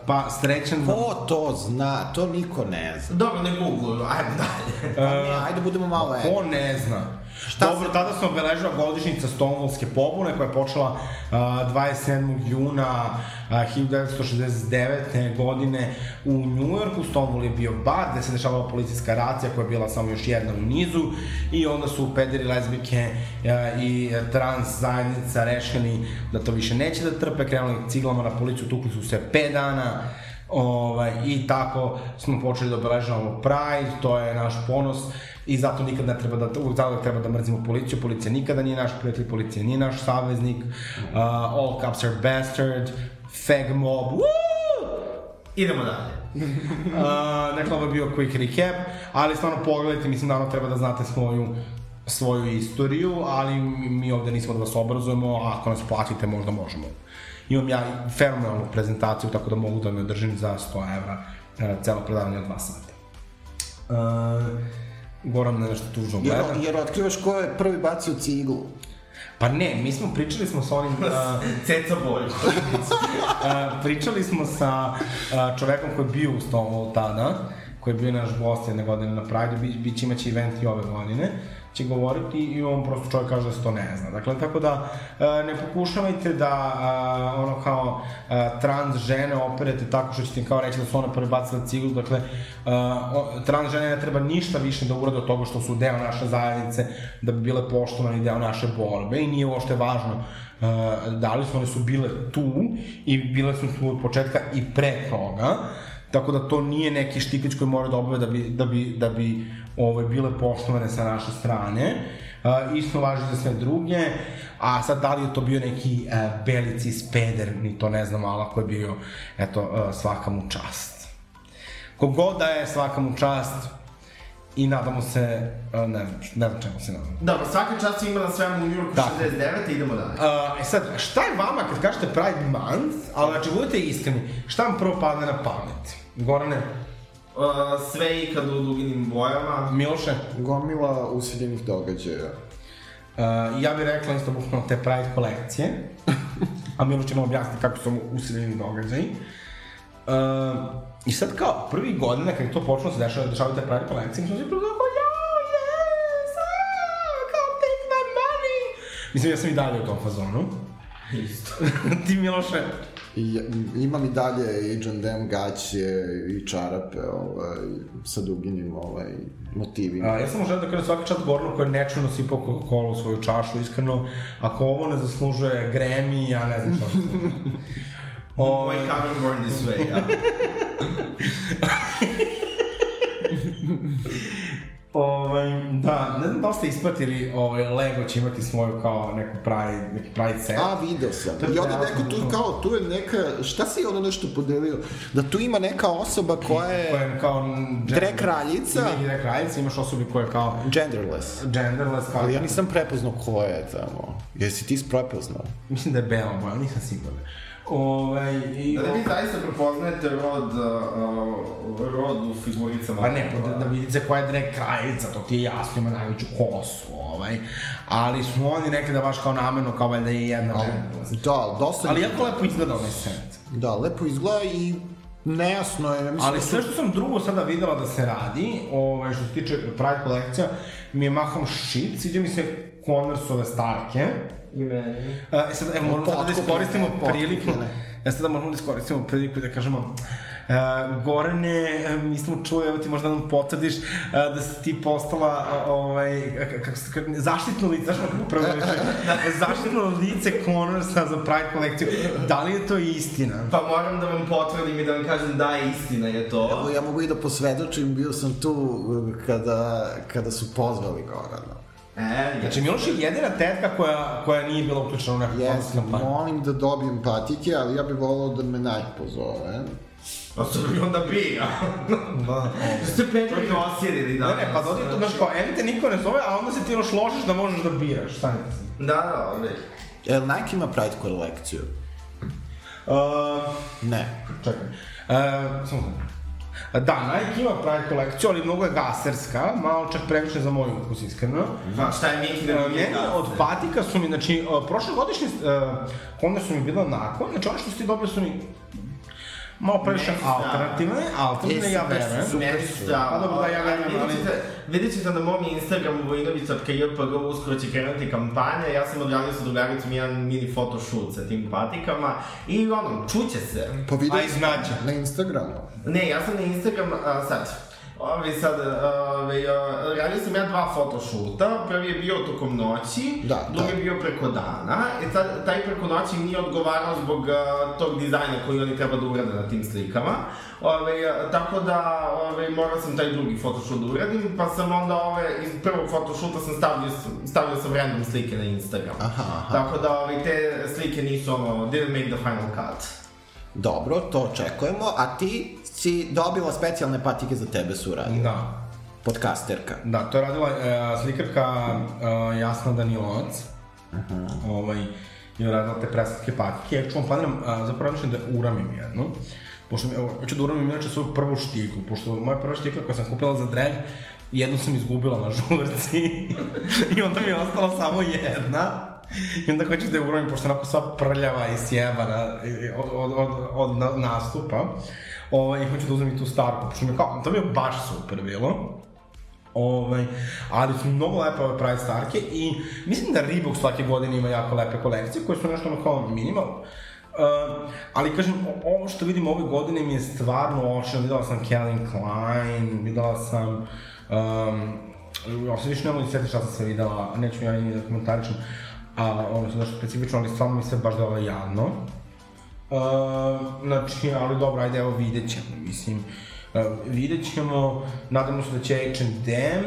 pa srećan... Ko to zna? To niko ne zna. Dobro, ne Google, ajde dalje. Nije, ajde budemo malo Ko ne zna? Šta Dobro, tada se obeležila godišnjica Stonewallske pobune koja je počela uh, 27. juna uh, 1969. godine u Njujorku. Stonewall je bio bar gde se dešavala policijska racija koja je bila samo još jedna u nizu i onda su pederi, lezbike uh, i trans zajednica rešili da to više neće da trpe, krenuli ciglama na policiju, tukli su se 5 dana, Ovaj, I tako smo počeli da obeležavamo Pride, to je naš ponos i zato nikad ne treba da, zato treba da mrzimo policiju, policija nikada nije naš prijatelj, policija nije naš saveznik, uh, all cops are bastard, fag mob, woo! Idemo dalje. uh, dakle, ovo je bio quick recap, ali stvarno pogledajte, mislim da ono treba da znate svoju svoju istoriju, ali mi ovde nismo da vas obrazujemo, a ako nas platite možda možemo. Imam ja fenomenalnu prezentaciju, tako da mogu da me držim za 100 evra uh, celo predavanje od 2 sata. Uh, Goran na nešto tužno gleda. Jer, jer otkrivaš ko je prvi bacio ciglu. Pa ne, mi smo pričali smo sa onim... Uh, Ceca Boljko. uh, pričali smo sa uh, čovekom koji je bio u Stonewall tada, koji je bio naš gost jedne godine na Pride, bi, bi će imaći event i ove godine će govoriti i on prosto čovjek kaže da se to ne zna. Dakle, tako da ne pokušavajte da ono kao trans žene operete tako što ćete kao reći da su one prvi bacile ciglu, dakle trans žene ne treba ništa više da urade od toga što su deo naše zajednice, da bi bile poštovane deo naše borbe. I nije uopšte važno da li su one su bile tu i bile su tu od početka i pre toga, tako da to nije neki štiklić koji mora da obave da bi, da bi, da bi ovaj, bile poštovane sa naše strane. Uh, isto važi za sve druge, a sad da li je to bio neki uh, belici speder, ni to ne znam, ali ako je bio, eto, uh, svaka mu čast. Kogod da je svaka mu čast, i nadamo se, uh, ne znam, ne znam čemu se nadamo. Dobro, svaka čast ima na svemu u New Yorku 69. idemo dalje. Uh, e sad, šta je vama kad kažete Pride Month, ali znači budete iskreni, šta vam prvo padne na pamet? Gorane? Uh, sve ikad u duginim bojama. Miloše? Gomila usiljenih događaja. Uh, ja bih rekla isto bukvalno te Pride kolekcije. A Miloš će nam objasniti kako su usiljeni događaji. Uh, I sad kao prvi godina kad je to počelo da se dešava, dešavaju te Pride kolekcije, mi smo svi prvo kao, ja, yes, ah, kao take my money. Mislim, ja sam i dalje u tom fazonu. Isto. Ti Miloše? I, imam i dalje H&M gaće i čarape ovaj, sa duginim ovaj, motivima. A, ja sam želeo da kažem svaka čast Gornu koja je nečuno sipao Coca-Cola u svoju čašu, iskreno, ako ovo ne zaslužuje Grammy, ja ne znam što Ovaj Why haven't born this way, ja? Ovaj, da, ne znam da li ste ispratili, ovaj, Lego će imati svoju kao neku pravi, neki pravi set. A, video sam. I onda neko tu kao, tu je neka, šta si ono nešto podelio? Da tu ima neka osoba koja je... Koja je kao... Drag kraljica. Ima drag kraljica, imaš osobi koja je kao... Genderless. Genderless, kao... Ali ja nisam prepoznao ko je tamo. Jesi ti prepoznao? Mislim da je bela boja, nisam siguran. Ovaj, i, da li vi zaista prepoznajete rod, uh, rod u figuricama? Pa ne, da, da vidite koja je drag kraljica, to ti je jasno, ima najveću kosu, ovaj. Ali su oni rekli da baš kao namerno, kao valjda je jedna Ali, da, dosta... Ali jako lepo izgleda onaj set. Da, lepo izgleda i nejasno je. Mislim, Ali sve što sam drugo sada videla da se radi, ovaj, što se tiče Pride kolekcija, mi je mahom shit, sviđa mi se Converse-ove starke, I meni. Uh, sad, evo, moramo sada da iskoristimo priliku. Ja sada moramo da iskoristimo priliku da kažemo Uh, Gorane, mi smo čuli, evo ti možda nam potvrdiš uh, da si ti postala uh, ovaj, kako se kako, zaštitno lice, znaš kako prvo zaštitno lice Connorsa za Pride kolekciju. Da li je to istina? Pa moram da vam potvrdim i da vam kažem da je istina je to. Evo, ja mogu i da posvedočim, bio sam tu kada, kada su pozvali Gorana. E, Znači, Miloš je jedina tetka koja, koja nije bila uključena u neku Jes, kampanju. molim da dobijem patike, ali ja bih volao da me Nike pozove. A što bi onda bi, a? Da. Ste Petrovi osjedili da. Ne, ne, pa dodi to, znaš, kao, em te niko ne zove, a onda se ti još ložiš da možeš da biraš, stani. Da, da, ovdje. Jel Nike ima Pride kolekciju? Uh, Ne. čekaj. Uh, samo znam. Da, Nike ima Pride kolekciju, ali mnogo je gaserska, malo čak previše za moj ukus, iskreno. A šta je Miki da Uh, nije Meni od patika su mi, znači, uh, prošle godišnje uh, kome su mi bilo onako, znači ono što si ti dobio su mi malo previše alternativne, alternativne, ja verujem. super su. da, Pa dobro, da, ja verujem, ali- Vidjet ćete, na mom Instagramu vojinovica.jpg uskoro će krenuti kampanja, ja sam odradio sa drugaricom jedan mini photoshoot sa tim patikama i ono, čuće se. Pa vidio na Instagramu. Ne, ja sam na Instagram, a, sad, Ovi sad, ove, a, radio sam ja dva photoshoota, prvi je bio tokom noći, Da, drugi da. je bio preko dana, i sad, taj preko noći nije odgovarao zbog a, tog dizajna koji oni treba da urade na tim slikama, ove, a, tako da ove, morao sam taj drugi photoshoot da uradim, pa sam onda ove, iz prvog photoshoota sam stavio, stavio sam random slike na Instagram. Aha, aha. Tako da ove, te slike nisu ono, didn't make the final cut. Dobro, to očekujemo, a ti si dobila specijalne patike za tebe su uradili. Da. Podcasterka. Da, to je radila e, slikarka e, Jasna Danilovac. Ovaj, je radila te preslatke patike. Ja ću vam planiram, a, zapravo razmišljam da uramim jednu. Pošto evo, hoću da uramim inače svoju prvu štiklu, pošto moja prva štikla koja sam kupila za drag, jednu sam izgubila na žurci i onda mi je ostala samo jedna. I onda hoću da je uramim, pošto onako sva prljava i sjebana od, od, od, od na- nastupa. Ovaj, i hoću da uzmem i tu starku, pošto mi kao, to mi je baš super bilo. Ovaj, ali su mnogo lepe ove Pride Starke i mislim da Reebok svake godine ima jako lepe kolekcije koje su nešto ono kao minimal. Uh, ali kažem, ovo što vidim ove godine mi je stvarno ošao, videla sam Calvin Klein, videla sam um, ja se više ne mogu sjetiti šta sam sve videla, neću ja ni da komentaričem, a ono se nešto specifično, ali stvarno mi se baš dala jadno. Uh, znači, ali dobro, ajde, evo, vidjet ćemo, mislim. Uh, vidjet ćemo, nadamo se da će H&M,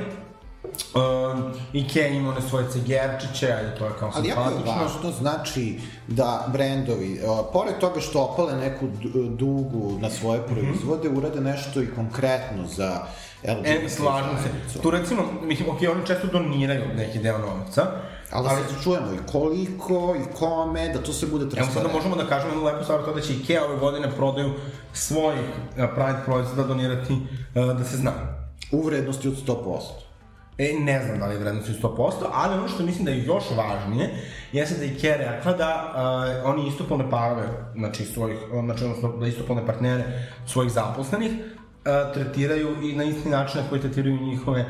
uh, Ikea ima one svoje cegerčiće, ajde, to je kao Ali jako je važno, znači, da brendovi, uh, pored toga što opale neku dugu na svoje proizvode, urade nešto i konkretno za LGBT E, slažem se. Tu recimo, mislim, ok, oni često doniraju neki deo novca, Ali, ali da čujemo i koliko i kome, da to sve bude Evo sada transparentno. možemo da kažemo jednu lepu stvar, to da će Ikea ove godine prodaju svojih uh, Pride proizvoda donirati uh, da se zna. U vrednosti od 100%. E, ne znam da li je vrednost 100%, ali ono što mislim da je još važnije, jeste da je Ikea rekla da uh, oni istopolne parove, znači, svojih, znači, odnosno da istopolne partnere svojih zaposlenih, tretiraju i na isti način na koji tretiraju njihove uh,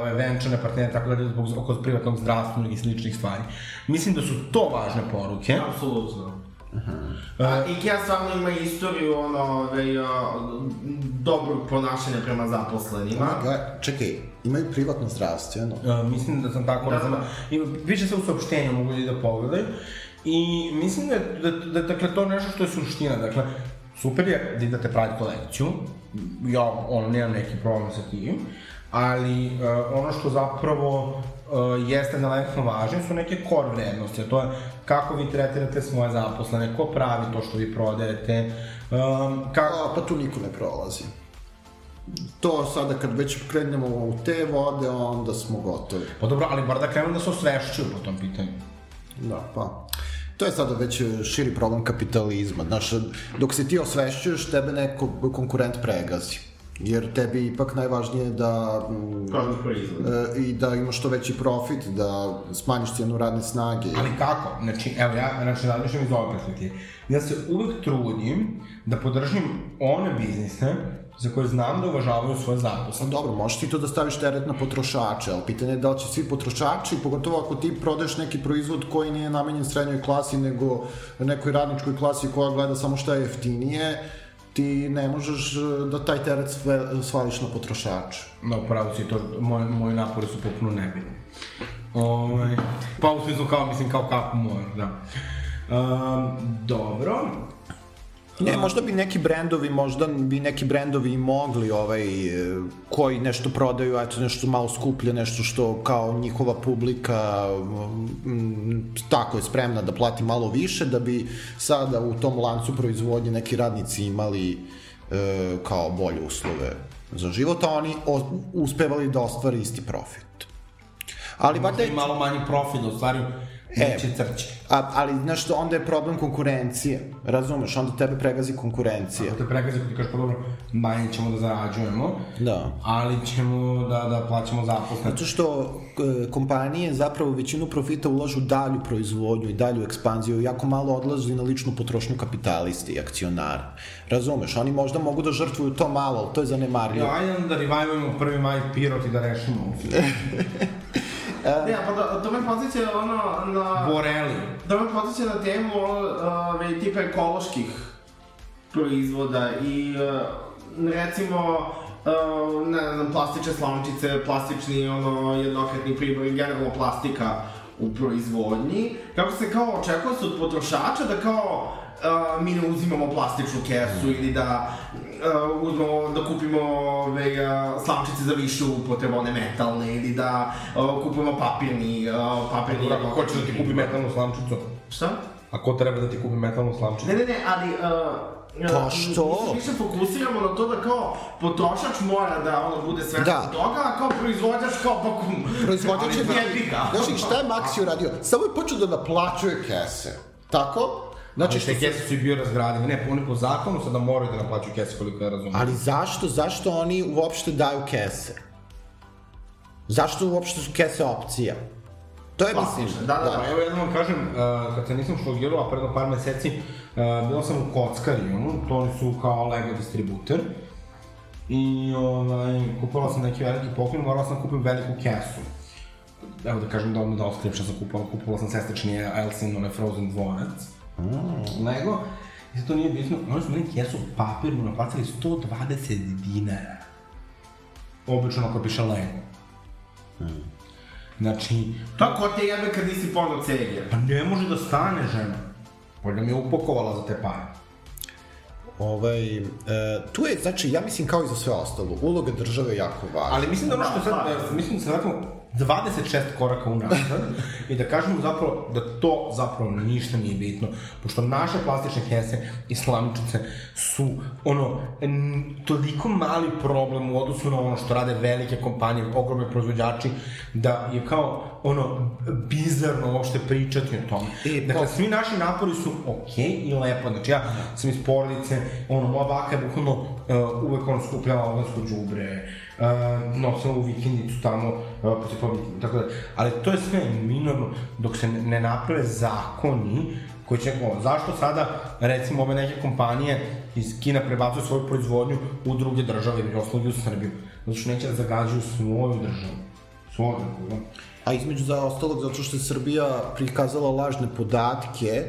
ove venčane partnere, tako da zbog oko privatnog zdravstvenog i sličnih stvari. Mislim da su to važne poruke. Apsolutno. A, Ikea stvarno ima istoriju, ono, ove, a, dobrog ponašanja prema zaposlenima. Ga, čekaj, imaju privatno zdravstveno. Uh, mislim da sam tako Da, razumio. I piše se u saopštenju, mogu ljudi da pogledaju. I mislim da, je- da, da, dakle, to nešto što je suština. Dakle, super je da idete praviti kolekciju. Ja, ono, nemam neki problem sa tim. Ali uh, ono što zapravo uh, jeste daleko važno su neke core vrednosti, to je kako vi tretirate svoje zaposlene, ko pravi to što vi prodajete, um, kako... A, pa tu niko ne prolazi. To sada kad već krenemo u te vode, onda smo gotovi. Pa dobro, ali bar da krenu da se osvešćuju po tom pitanju. Da, pa. To je sada već širi problem kapitalizma. Znaš, dok se ti osvešćuješ, tebe neko konkurent pregazi. Jer tebi ipak najvažnije da mm, e, i da imaš što veći profit, da smanjiš cijenu radne snage. Ali kako? Znači, evo, ja znači, razmišljam iz ove perspektive. Ja se uvek trudim da podržim one biznise za koje znam da uvažavaju svoje zaposlene. Pa dobro, možeš ti to da staviš teret na potrošače, ali pitanje je da li će svi potrošači, pogotovo ako ti prodaješ neki proizvod koji nije namenjen srednjoj klasi, nego nekoj radničkoj klasi koja gleda samo šta je jeftinije, ti ne možeš e, da taj teret sve, svališ na potrošače. No, upravo si to, moje, moji napori su potpuno nebitni. Ovaj, pa u smislu kao, mislim, kao kako moraš, da. Um, dobro. Ne, možda bi neki brendovi, možda bi neki brendovi mogli ovaj, e, koji nešto prodaju, eto nešto malo skuplje, nešto što kao njihova publika m, tako je spremna da plati malo više, da bi sada u tom lancu proizvodnje neki radnici imali e, kao bolje uslove za život, a oni o, uspevali da ostvare isti profit. Ali valjda Možda je i malo manji profit da ostvaruju, E. Crće. A, ali, znaš što, onda je problem konkurencije. Razumeš, onda tebe pregazi konkurencija. Ako te pregazi, ti kažeš, pa dobro, manje ćemo da zarađujemo, Da. ali ćemo da, da plaćamo zaposlene. Zato što e, kompanije zapravo većinu profita ulažu u dalju proizvodnju i dalju ekspanziju, jako malo odlazi na ličnu potrošnju kapitalisti i akcionara. Razumeš, oni možda mogu da žrtvuju to malo, ali to je zanemarljivo. Ja, ajde da revivujemo prvi maj pirot i da rešimo. Ne, pa da, to me podsjeća ono na... Boreli. Da me podsjeća na temu uh, tipa ekoloških proizvoda i uh, recimo uh, ne znam, plastične slamčice, plastični ono, jednokratni pribor i generalno plastika u proizvodnji, kako se kao očekuje se od potrošača da kao uh, mi ne uzimamo plastičnu kesu ili da uh, uzmemo, da kupimo ove, uh, slamčice za više upotrebe, one metalne, ili da uh, kupimo papirni, uh, papirni... Ako hoćeš da ti kupi metalnu slamčicu, Šta? a ko treba da ti kupi metalnu slamčicu? Ne, ne, ne, ali... Uh, Pa što? Mi se fokusiramo na to da kao potrošač mora da ono bude svestan Da. toga, a kao proizvođač kao pa kum. Proizvođač je... Znaš li šta je Maxi uradio? Samo je počeo da naplaćuje kese. Tako? Znači, što te se... kese su i bio razgradive. Ne, oni po zakonu sada moraju da naplaćuju kese koliko ja razumem. Ali zašto, zašto oni uopšte daju kese? Zašto uopšte su kese opcija? To je, Plastične, mislim... da, da, Pa evo jednom vam kažem, uh, kad se nisam šlogirao, a predno par meseci, uh, bila sam u Kockari, ono, to oni su kao Lego distributer. I ovaj, kupila sam neki veliki poklon, morala sam da kupim veliku kesu. Evo da kažem da odmah da otkrijem šta sam kupila, kupila sam sestrični Elsin, onaj Frozen dvorac. Mm. Lego. I sad to nije bitno, oni su meni kesu papirnu naplatili 120 dinara. Obično ako piše Lego. Znači, Pa ko te jebe kad nisi pono ceger? Pa ne može da stane žena. Valjda mi je upakovala za te pare. Ovaj, e, tu je, znači, ja mislim kao i za sve ostalo, uloga države je jako važna. Ali mislim da ono što sad, da. da, mislim da se vratimo 26 koraka unazad i da kažemo zapravo da to zapravo ništa nije bitno, pošto naše plastične kese i slamčice su ono, toliko mali problem u odnosu na ono što rade velike kompanije, ogromni proizvođači, da je kao ono, bizarno uopšte pričati o tome. E, dakle, po- svi naši napori su okej i lepo, znači ja sam iz porodice, ono, moja baka je bukvalno uh, uvek ono skupljala ogansko džubre, uh, nosila u vikendicu tamo, uh, posle pobiti, tako da, ali to je sve minorno dok se ne, naprave zakoni koji će, o, zašto sada, recimo, ove neke kompanije iz Kina prebacuju svoju proizvodnju u druge države ili osnovi u Srbiju, zato što neće da zagađuju svoju državu, svoju državu, A između za ostalog, zato što je Srbija prikazala lažne podatke,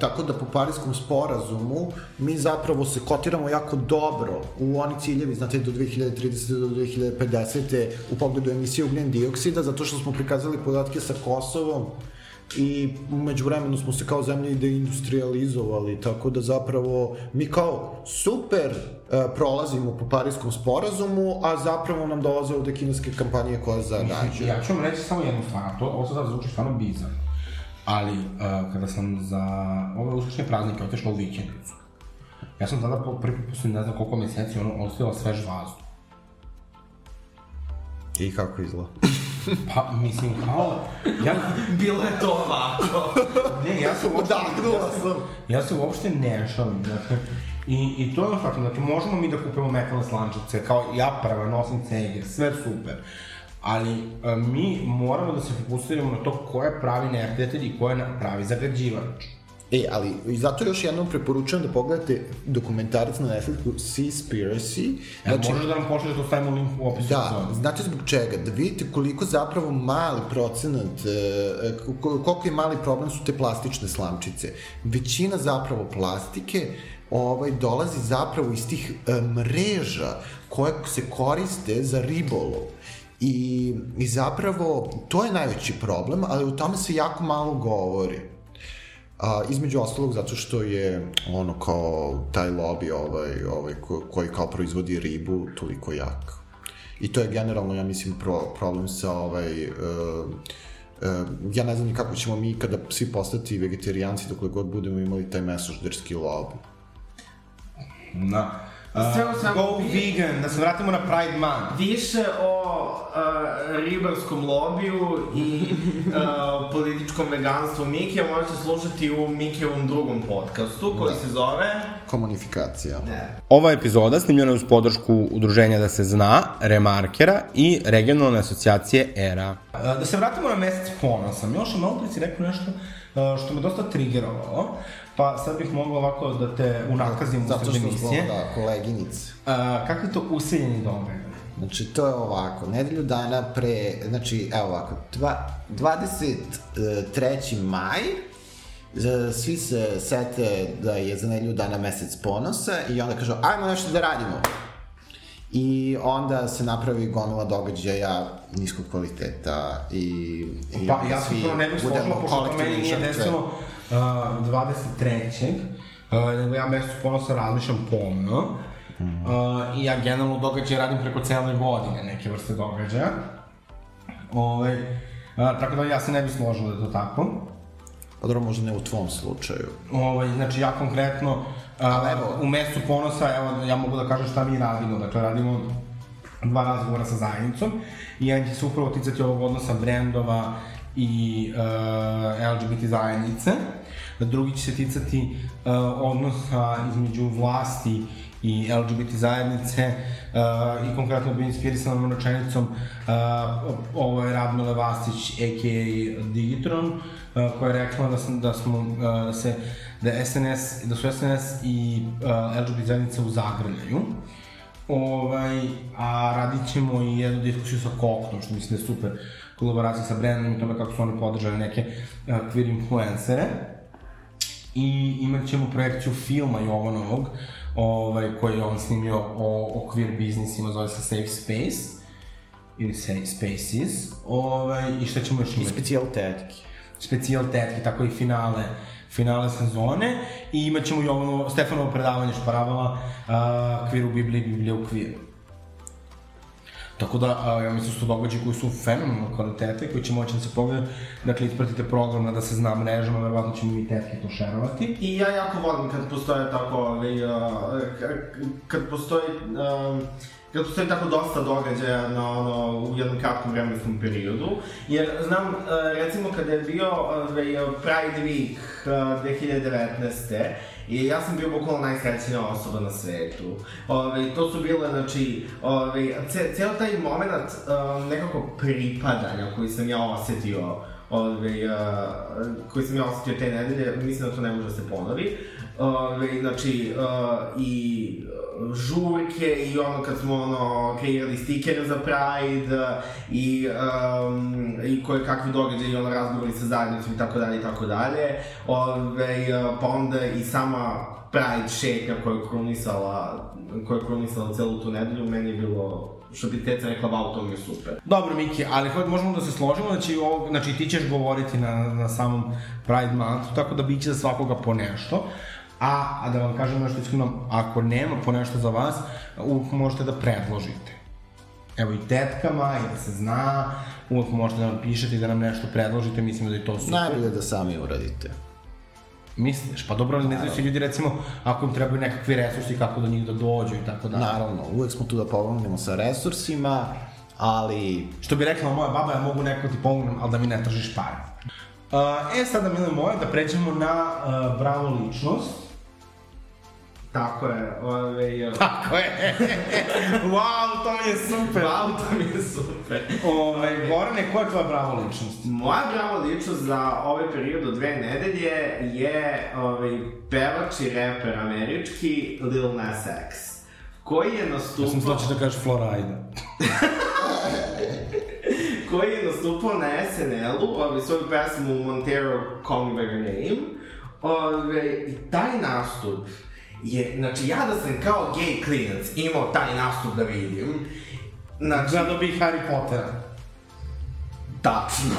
tako da po Parijskom sporazumu mi zapravo se kotiramo jako dobro u oni ciljevi, znate, do 2030. do 2050. u pogledu emisije ugljen dioksida, zato što smo prikazali podatke sa Kosovom i umeđu vremenu smo se kao zemlja i deindustrializovali, tako da zapravo mi kao super e, prolazimo po Parijskom sporazumu, a zapravo nam dolaze ovde kineske kampanije koje zarađuju. Ja ću vam reći samo jednu stvar, to, ovo sad zvuči stvarno bizarno. Ali, uh, kada sam za ove uskršnje praznike otišla u vikendicu, ja sam tada po, prvi put posle ne znam koliko meseci ono, ostavila svež vazduh. I kako izgleda? Pa, mislim, kao, ja, Bilo je to ovako. ne, ja se uopšte, Odahnula ja sam. ja se uopšte ne šalim, dakle, I, I to je ono faktom, znači možemo mi da kupimo metalne slančice, kao ja prva nosim ceger, sve super. Ali a, mi moramo da se fokusiramo na to ko je pravi neprijatelj i ko je pravi zagađivač. E, ali i zato još jednom preporučujem da pogledate dokumentarac na Netflixu Seaspiracy. Znači, možeš da nam pošalješ da stavimo link u opisu Da, znate zbog čega? Da vidite koliko zapravo mali procenat, e, ko- koliko je mali problem su te plastične slamčice. Većina zapravo plastike ovaj, dolazi zapravo iz tih e, mreža koje se koriste za ribolov. I, I zapravo, to je najveći problem, ali o tome se jako malo govori. A, između ostalog zato što je ono kao taj lobby ovaj, ovaj, ko, koji kao proizvodi ribu toliko jak. I to je generalno, ja mislim, pro, problem sa ovaj... Uh, uh, ja ne znam kako ćemo mi kada svi postati vegetarijanci dokle god budemo imali taj mesožderski lobby. Da. Sve u svemu Go vi- vegan, da se vratimo na Pride Month. Više o uh, ribarskom lobiju i uh, političkom veganstvu Mikija možete slušati u Mikijevom drugom podcastu koji se zove... Komunifikacija. Ne. Ova epizoda snimljena je uz podršku Udruženja Da se zna, Remarkera i regionalne asocijacije ERA. Da se vratimo na mesec ponosa. Miloša, malo pre si rekao nešto što me dosta trigerovalo, pa sad bih mogla ovako da te unakazim u Zato što smo, da, koleginice. A, Kakvi je to useljeni događaj? Znači, to je ovako, nedelju dana pre, znači, evo ovako, dva, 23. maj, svi se sete da je za nedelju dana mesec ponosa i onda kažu, ajmo nešto da radimo. I onda se napravi gomila događaja niskog kvaliteta i, i Pa ja sam prvo ne bih složila, pošto to meni nije desilo uh, 23. Uh, nego ja mesec ponosa razmišljam pomno. Uh, I ja generalno događaje radim preko cele godine, neke vrste događaja. Ovaj, uh, tako da ja se ne bih složila da je to tako. Pa dobro, možda ne u tvom slučaju. Ovaj, znači ja konkretno a, evo- u mesecu ponosa, evo ja mogu da kažem šta mi radimo, dakle radimo dva razgovora sa zajednicom i jedan će se upravo ticati ovog odnosa brendova i uh, LGBT zajednice, drugi će se ticati uh, odnosa između vlasti i LGBT zajednice uh, i konkretno bi inspirisan rečenicom uh, ovo je Radmile Vasić a.k.a. Digitron uh, koja je rekla da, sam, da smo uh, da se da SNS da su SNS i uh, LGBT zajednice u zagrljaju Ovaj, a radit ćemo i jednu diskusiju sa Koktom, što mislim da je super kolaboracija sa brandom i tome kako su oni podržali neke uh, queer influencere. I imat ćemo projekciju filma Jovanovog, ovaj, koji je on snimio o, o queer biznisima, zove se Safe Space, ili Safe Spaces, ovaj, i šta ćemo još I imati? specijal tetki. specijal tetke, tako i finale finale sezone i imat ćemo i ovo Stefanovo predavanje šparavala uh, Kvir u Bibliji, Biblija u kviru. Tako da, a, ja mislim da su to događaji koji su fenomenalne kvalitete, koji će moći da se pogledaju. Dakle, ispratite program na da se zna mrežama, verovatno ćemo i tetke to šerovati. I ja jako volim kad postoje tako, ovaj, uh, kad postoji, um, kad postoji tako dosta događaja na ono, u jednom kratkom vremenskom periodu, jer znam, recimo kada je bio ovaj, Pride Week uh, 2019. I ja sam bio bukvalno najsrećnija osoba na svetu. Ove, to su bile, znači, ove, ce, ceo taj moment um, nekako pripadanja koji sam ja osetio ove, uh, koji sam ja osetio te nedelje, mislim da to ne može da se ponovi. Ove, znači, uh, i žurke i ono kad smo ono kreirali stikere za Pride i, um, i koje kakvi događaji, ono razgovori sa zajednicom i tako dalje i tako dalje. Ove, pa onda i sama Pride šetnja koja je krunisala, koja je krunisala celu tu nedelju, meni je bilo što bi teca rekla, wow, to mi je super. Dobro, Miki, ali hod, možemo da se složimo, znači, ovo, znači ti ćeš govoriti na, na samom Pride Monthu, tako da biće za svakoga po nešto. A, a da vam kažem nešto iskreno, ako nema po nešto za vas, uvijek možete da predložite. Evo i tetkama, i da se zna, uvijek možete da nam pišete i da nam nešto predložite, mislim da je to super. Najbolje da sami uradite. Misliš? Pa dobro, ali ne znaju se ljudi recimo, ako im trebaju nekakvi resursi, kako do njih da dođu i tako dalje. Naravno, uvek smo tu da pomognemo sa resursima, ali Što bi rekla moja baba, ja mogu neko ti pomognem, ali da mi ne tražiš pare. Uh, e, sada, mile moje, da pređemo na uh, bravo ličnost. Tako je, ove, Tako je. wow, to mi je super. wow, to mi je super. Ove, Gorane, koja je tvoja bravo ličnost? Moja brava ličnost za ovaj period od dve nedelje je ovaj, pevač i reper američki Lil Nas X koji je nastupao... Ja sam mislila da kažeš Florida. koji je nastupao na SNL-u, ovaj, svoju pesmu Montero Call Me By Your Name. Ove, I taj nastup je, znači ja da sam kao gay klinac imao taj nastup da vidim, znači, Gledao bi Harry Pottera. Tačno.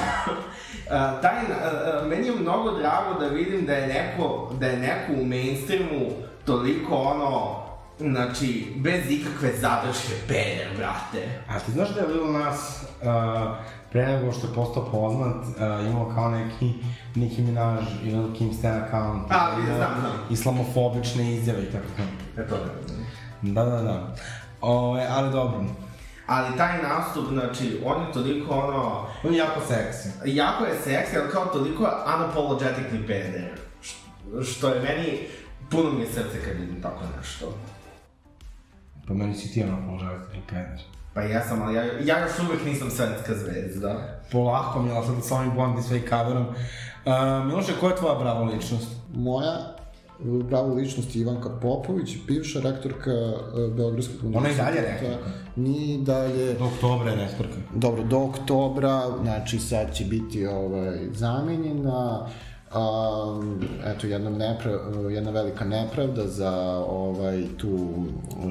A, taj, a, meni je mnogo drago da vidim da je neko, da je neko u mainstreamu toliko ono, znači, bez ikakve zadrške peder, brate. A ti znaš da je Lil Nas uh, pre nego što je postao poznat, uh, imao kao neki Nicki Minaj i Lil Kim Stan account. A, imao znam, znam. Islamofobične izjave i tako. E to znam. Da, da, da. Ove, ali dobro. Ali taj nastup, znači, on je toliko ono... On je jako seksi. Jako je seksi, ali kao toliko unapologetically peder. Što je meni... Puno mi je srce kad vidim tako nešto. Pa meni si ti ono položavati peder. Pa jesam, ali ja, ja još uvek nisam svetska zvezda. Polako mi, ali sad sa ovim Bond i sve i coverom. Uh, Miloše, koja je tvoja brava ličnost? Moja pravo ličnost je Ivanka Popović, bivša rektorka uh, Beogradskog univerziteta. Ona je dalje rektorka. Ni dalje. Do oktobra je rektorka. Dobro, do oktobra, znači sad će biti ovaj, zamenjena. Um, eto, jedna, nepra, jedna velika nepravda za ovaj, tu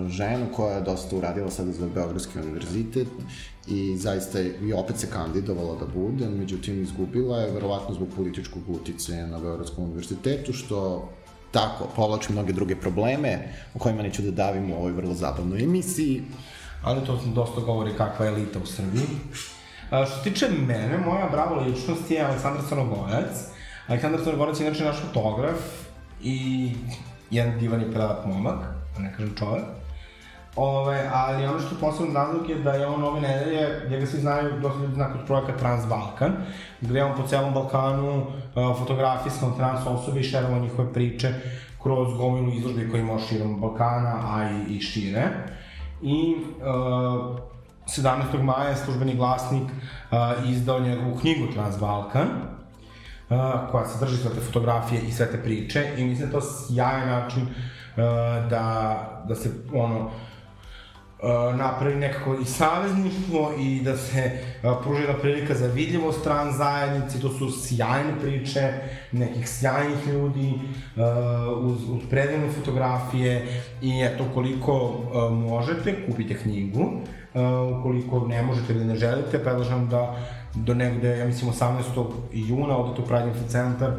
ženu koja je dosta uradila sada za Beogradski univerzitet i zaista je, i opet se kandidovala da bude, međutim izgubila je verovatno zbog političkog uticaja na Beogradskom univerzitetu, što tako povlači mnoge druge probleme o kojima neću da davim u ovoj vrlo zabavnoj emisiji. Ali to dosta govori kakva je elita u Srbiji. A, što se tiče mene, moja brava ličnost je Aleksandar Crnogojac. Aleksandar Crnogojac je inače naš fotograf i jedan divan i predat momak, da ne kažem čovek. Ove, ali ono što je posebno razlog je da je on ove nedelje, gde ga svi znaju, dosta ljudi zna kroz projekat Transbalkan, gde je on po celom Balkanu uh, fotografisao trans osobe i šerovao njihove priče kroz gomilu izložbe koje imao širom Balkana, a i, i šire. I uh, 17. maja službeni glasnik uh, izdao njegovu knjigu Transbalkan, koja sadrži sve te fotografije i sve te priče i mislim da to sjajan način da, da se ono, napravi nekako i savezništvo i da se pruži jedna prilika za vidljivost stran zajednici, to su sjajne priče nekih sjajnih ljudi uz, uz predivne fotografije i eto koliko možete kupite knjigu, uh, ukoliko ne možete ili ne želite, predlažem da do negde, ja mislim 18. juna odete u Info centar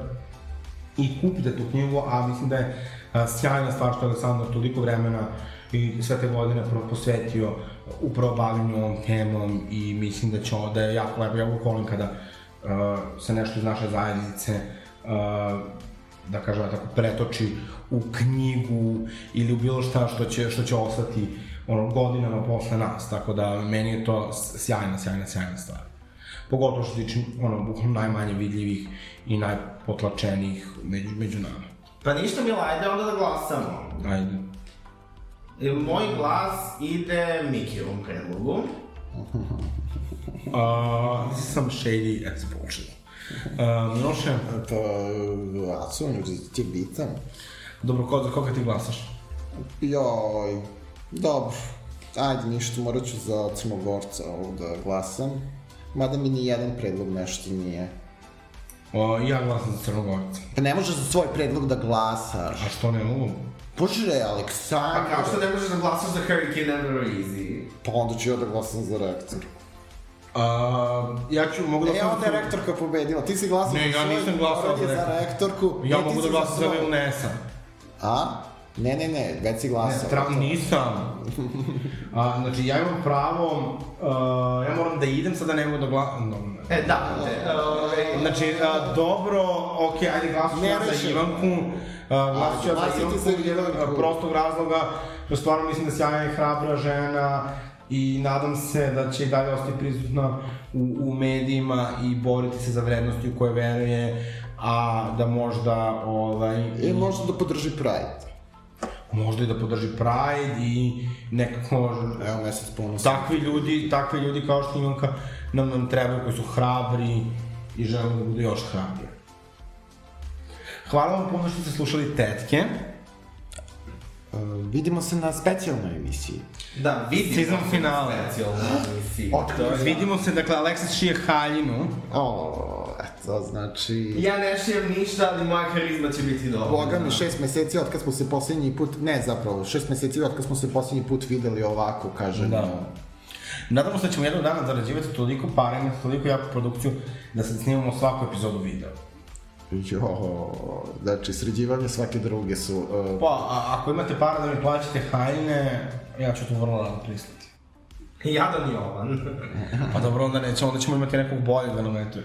i kupite tu knjigu, a mislim da je a, sjajna stvar što je Aleksandar toliko vremena i sve te godine posvetio upravo bavljenju ovom temom i mislim da će da je jako lepo, ja volim kada uh, se nešto iz naše zajednice uh, da kažem tako pretoči u knjigu ili u bilo šta što će, što će ostati ono, godinama posle nas, tako da meni je to sjajna, sjajna, sjajna stvar. Pogotovo što se tiče ono, bukvalno najmanje vidljivih i najpotlačenijih među, među nama. Pa ništa, Mila, ajde onda da glasamo. Ajde. E, Moj glas ide Mikijevom predlogu. Uh, this is some shady as bullshit. Uh, Miloše, Pa, Aco, ti bitan. dobro, ko, za koga ti glasaš? Joj, dobro. Ajde, ništa, morat ću za Crnogorca ovog da glasam. Mada mi ni jedan predlog nešto nije. Uh, ja glasam za Crnogorca. Pa ne možeš za svoj predlog da glasaš. A što ne mogu? Bože, Aleksandar. Pa kao što ne možeš da glasaš za Hurricane Never Easy. Pa onda ću ja da glasam za rektor. Uh, ja ću, mogu da E, onda je rektorka pobedila. Ti si glasao Ne, za ja svoj, nisam glasao za za rektorku. Ja ti mogu da glasam za. Vilnesa. A? Ne, ne, ne, već si Ne, glasao. tra, nisam. A, znači, ja imam pravo, uh, ja moram da idem, sada ne mogu da glasam. No, ne. E, da, e, ove, Znači, a, dobro, okej, ajde glasu Ne ja za. Ivanku. A, glasu ja za Ivanku, za iz jednog prostog razloga, što stvarno mislim da sjajna i hrabra žena i nadam se da će i dalje ostati prisutna u, u medijima i boriti se za vrednosti u koje veruje, a da možda, ovaj... E, možda da podrži Pride. Možda i da podrži Pride i nekako Evo, mesec ponosa. takvi ljudi, takvi ljudi kao što Ivanka nam, nam trebaju koji su hrabri i želimo da budu još hrabri. Hvala vam puno što ste slušali Tetke. Uh, vidimo se na specijalnoj emisiji. Da, vidimo. Season finale. Specijalno emisiji. Je- Vidimo se, dakle, Aleksis šije haljinu. O, eto, znači... Ja ne šijem ništa, ali moja harizma će biti dobra. Boga mi, šest meseci od kad smo se poslednji put, ne zapravo, šest meseci od kad smo se poslednji put videli ovako, kažem. Da. Nadamo se da ćemo jednog dana zarađivati toliko imati toliko jaku produkciju, da se snimamo svaku epizodu videa. Jo, znači, sređivanje svake druge su... Uh, Pa, a, ako imate para da mi plaćate haljine, ja ću tu vrlo rado pristati. Jadan Jovan. Pa dobro, onda nećemo, onda ćemo imati nekog boljeg da nam etuje.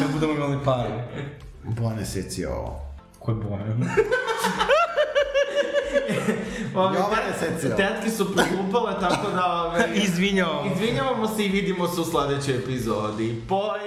Kad budemo imali pare. Buon meseci ovo. Ko je bolje? ove, Jovane tet- Secilo. tetke su preglupale, tako da... Ove, Izvinjavamo. Izvinjavamo se i vidimo se u sledećoj epizodi. Poj!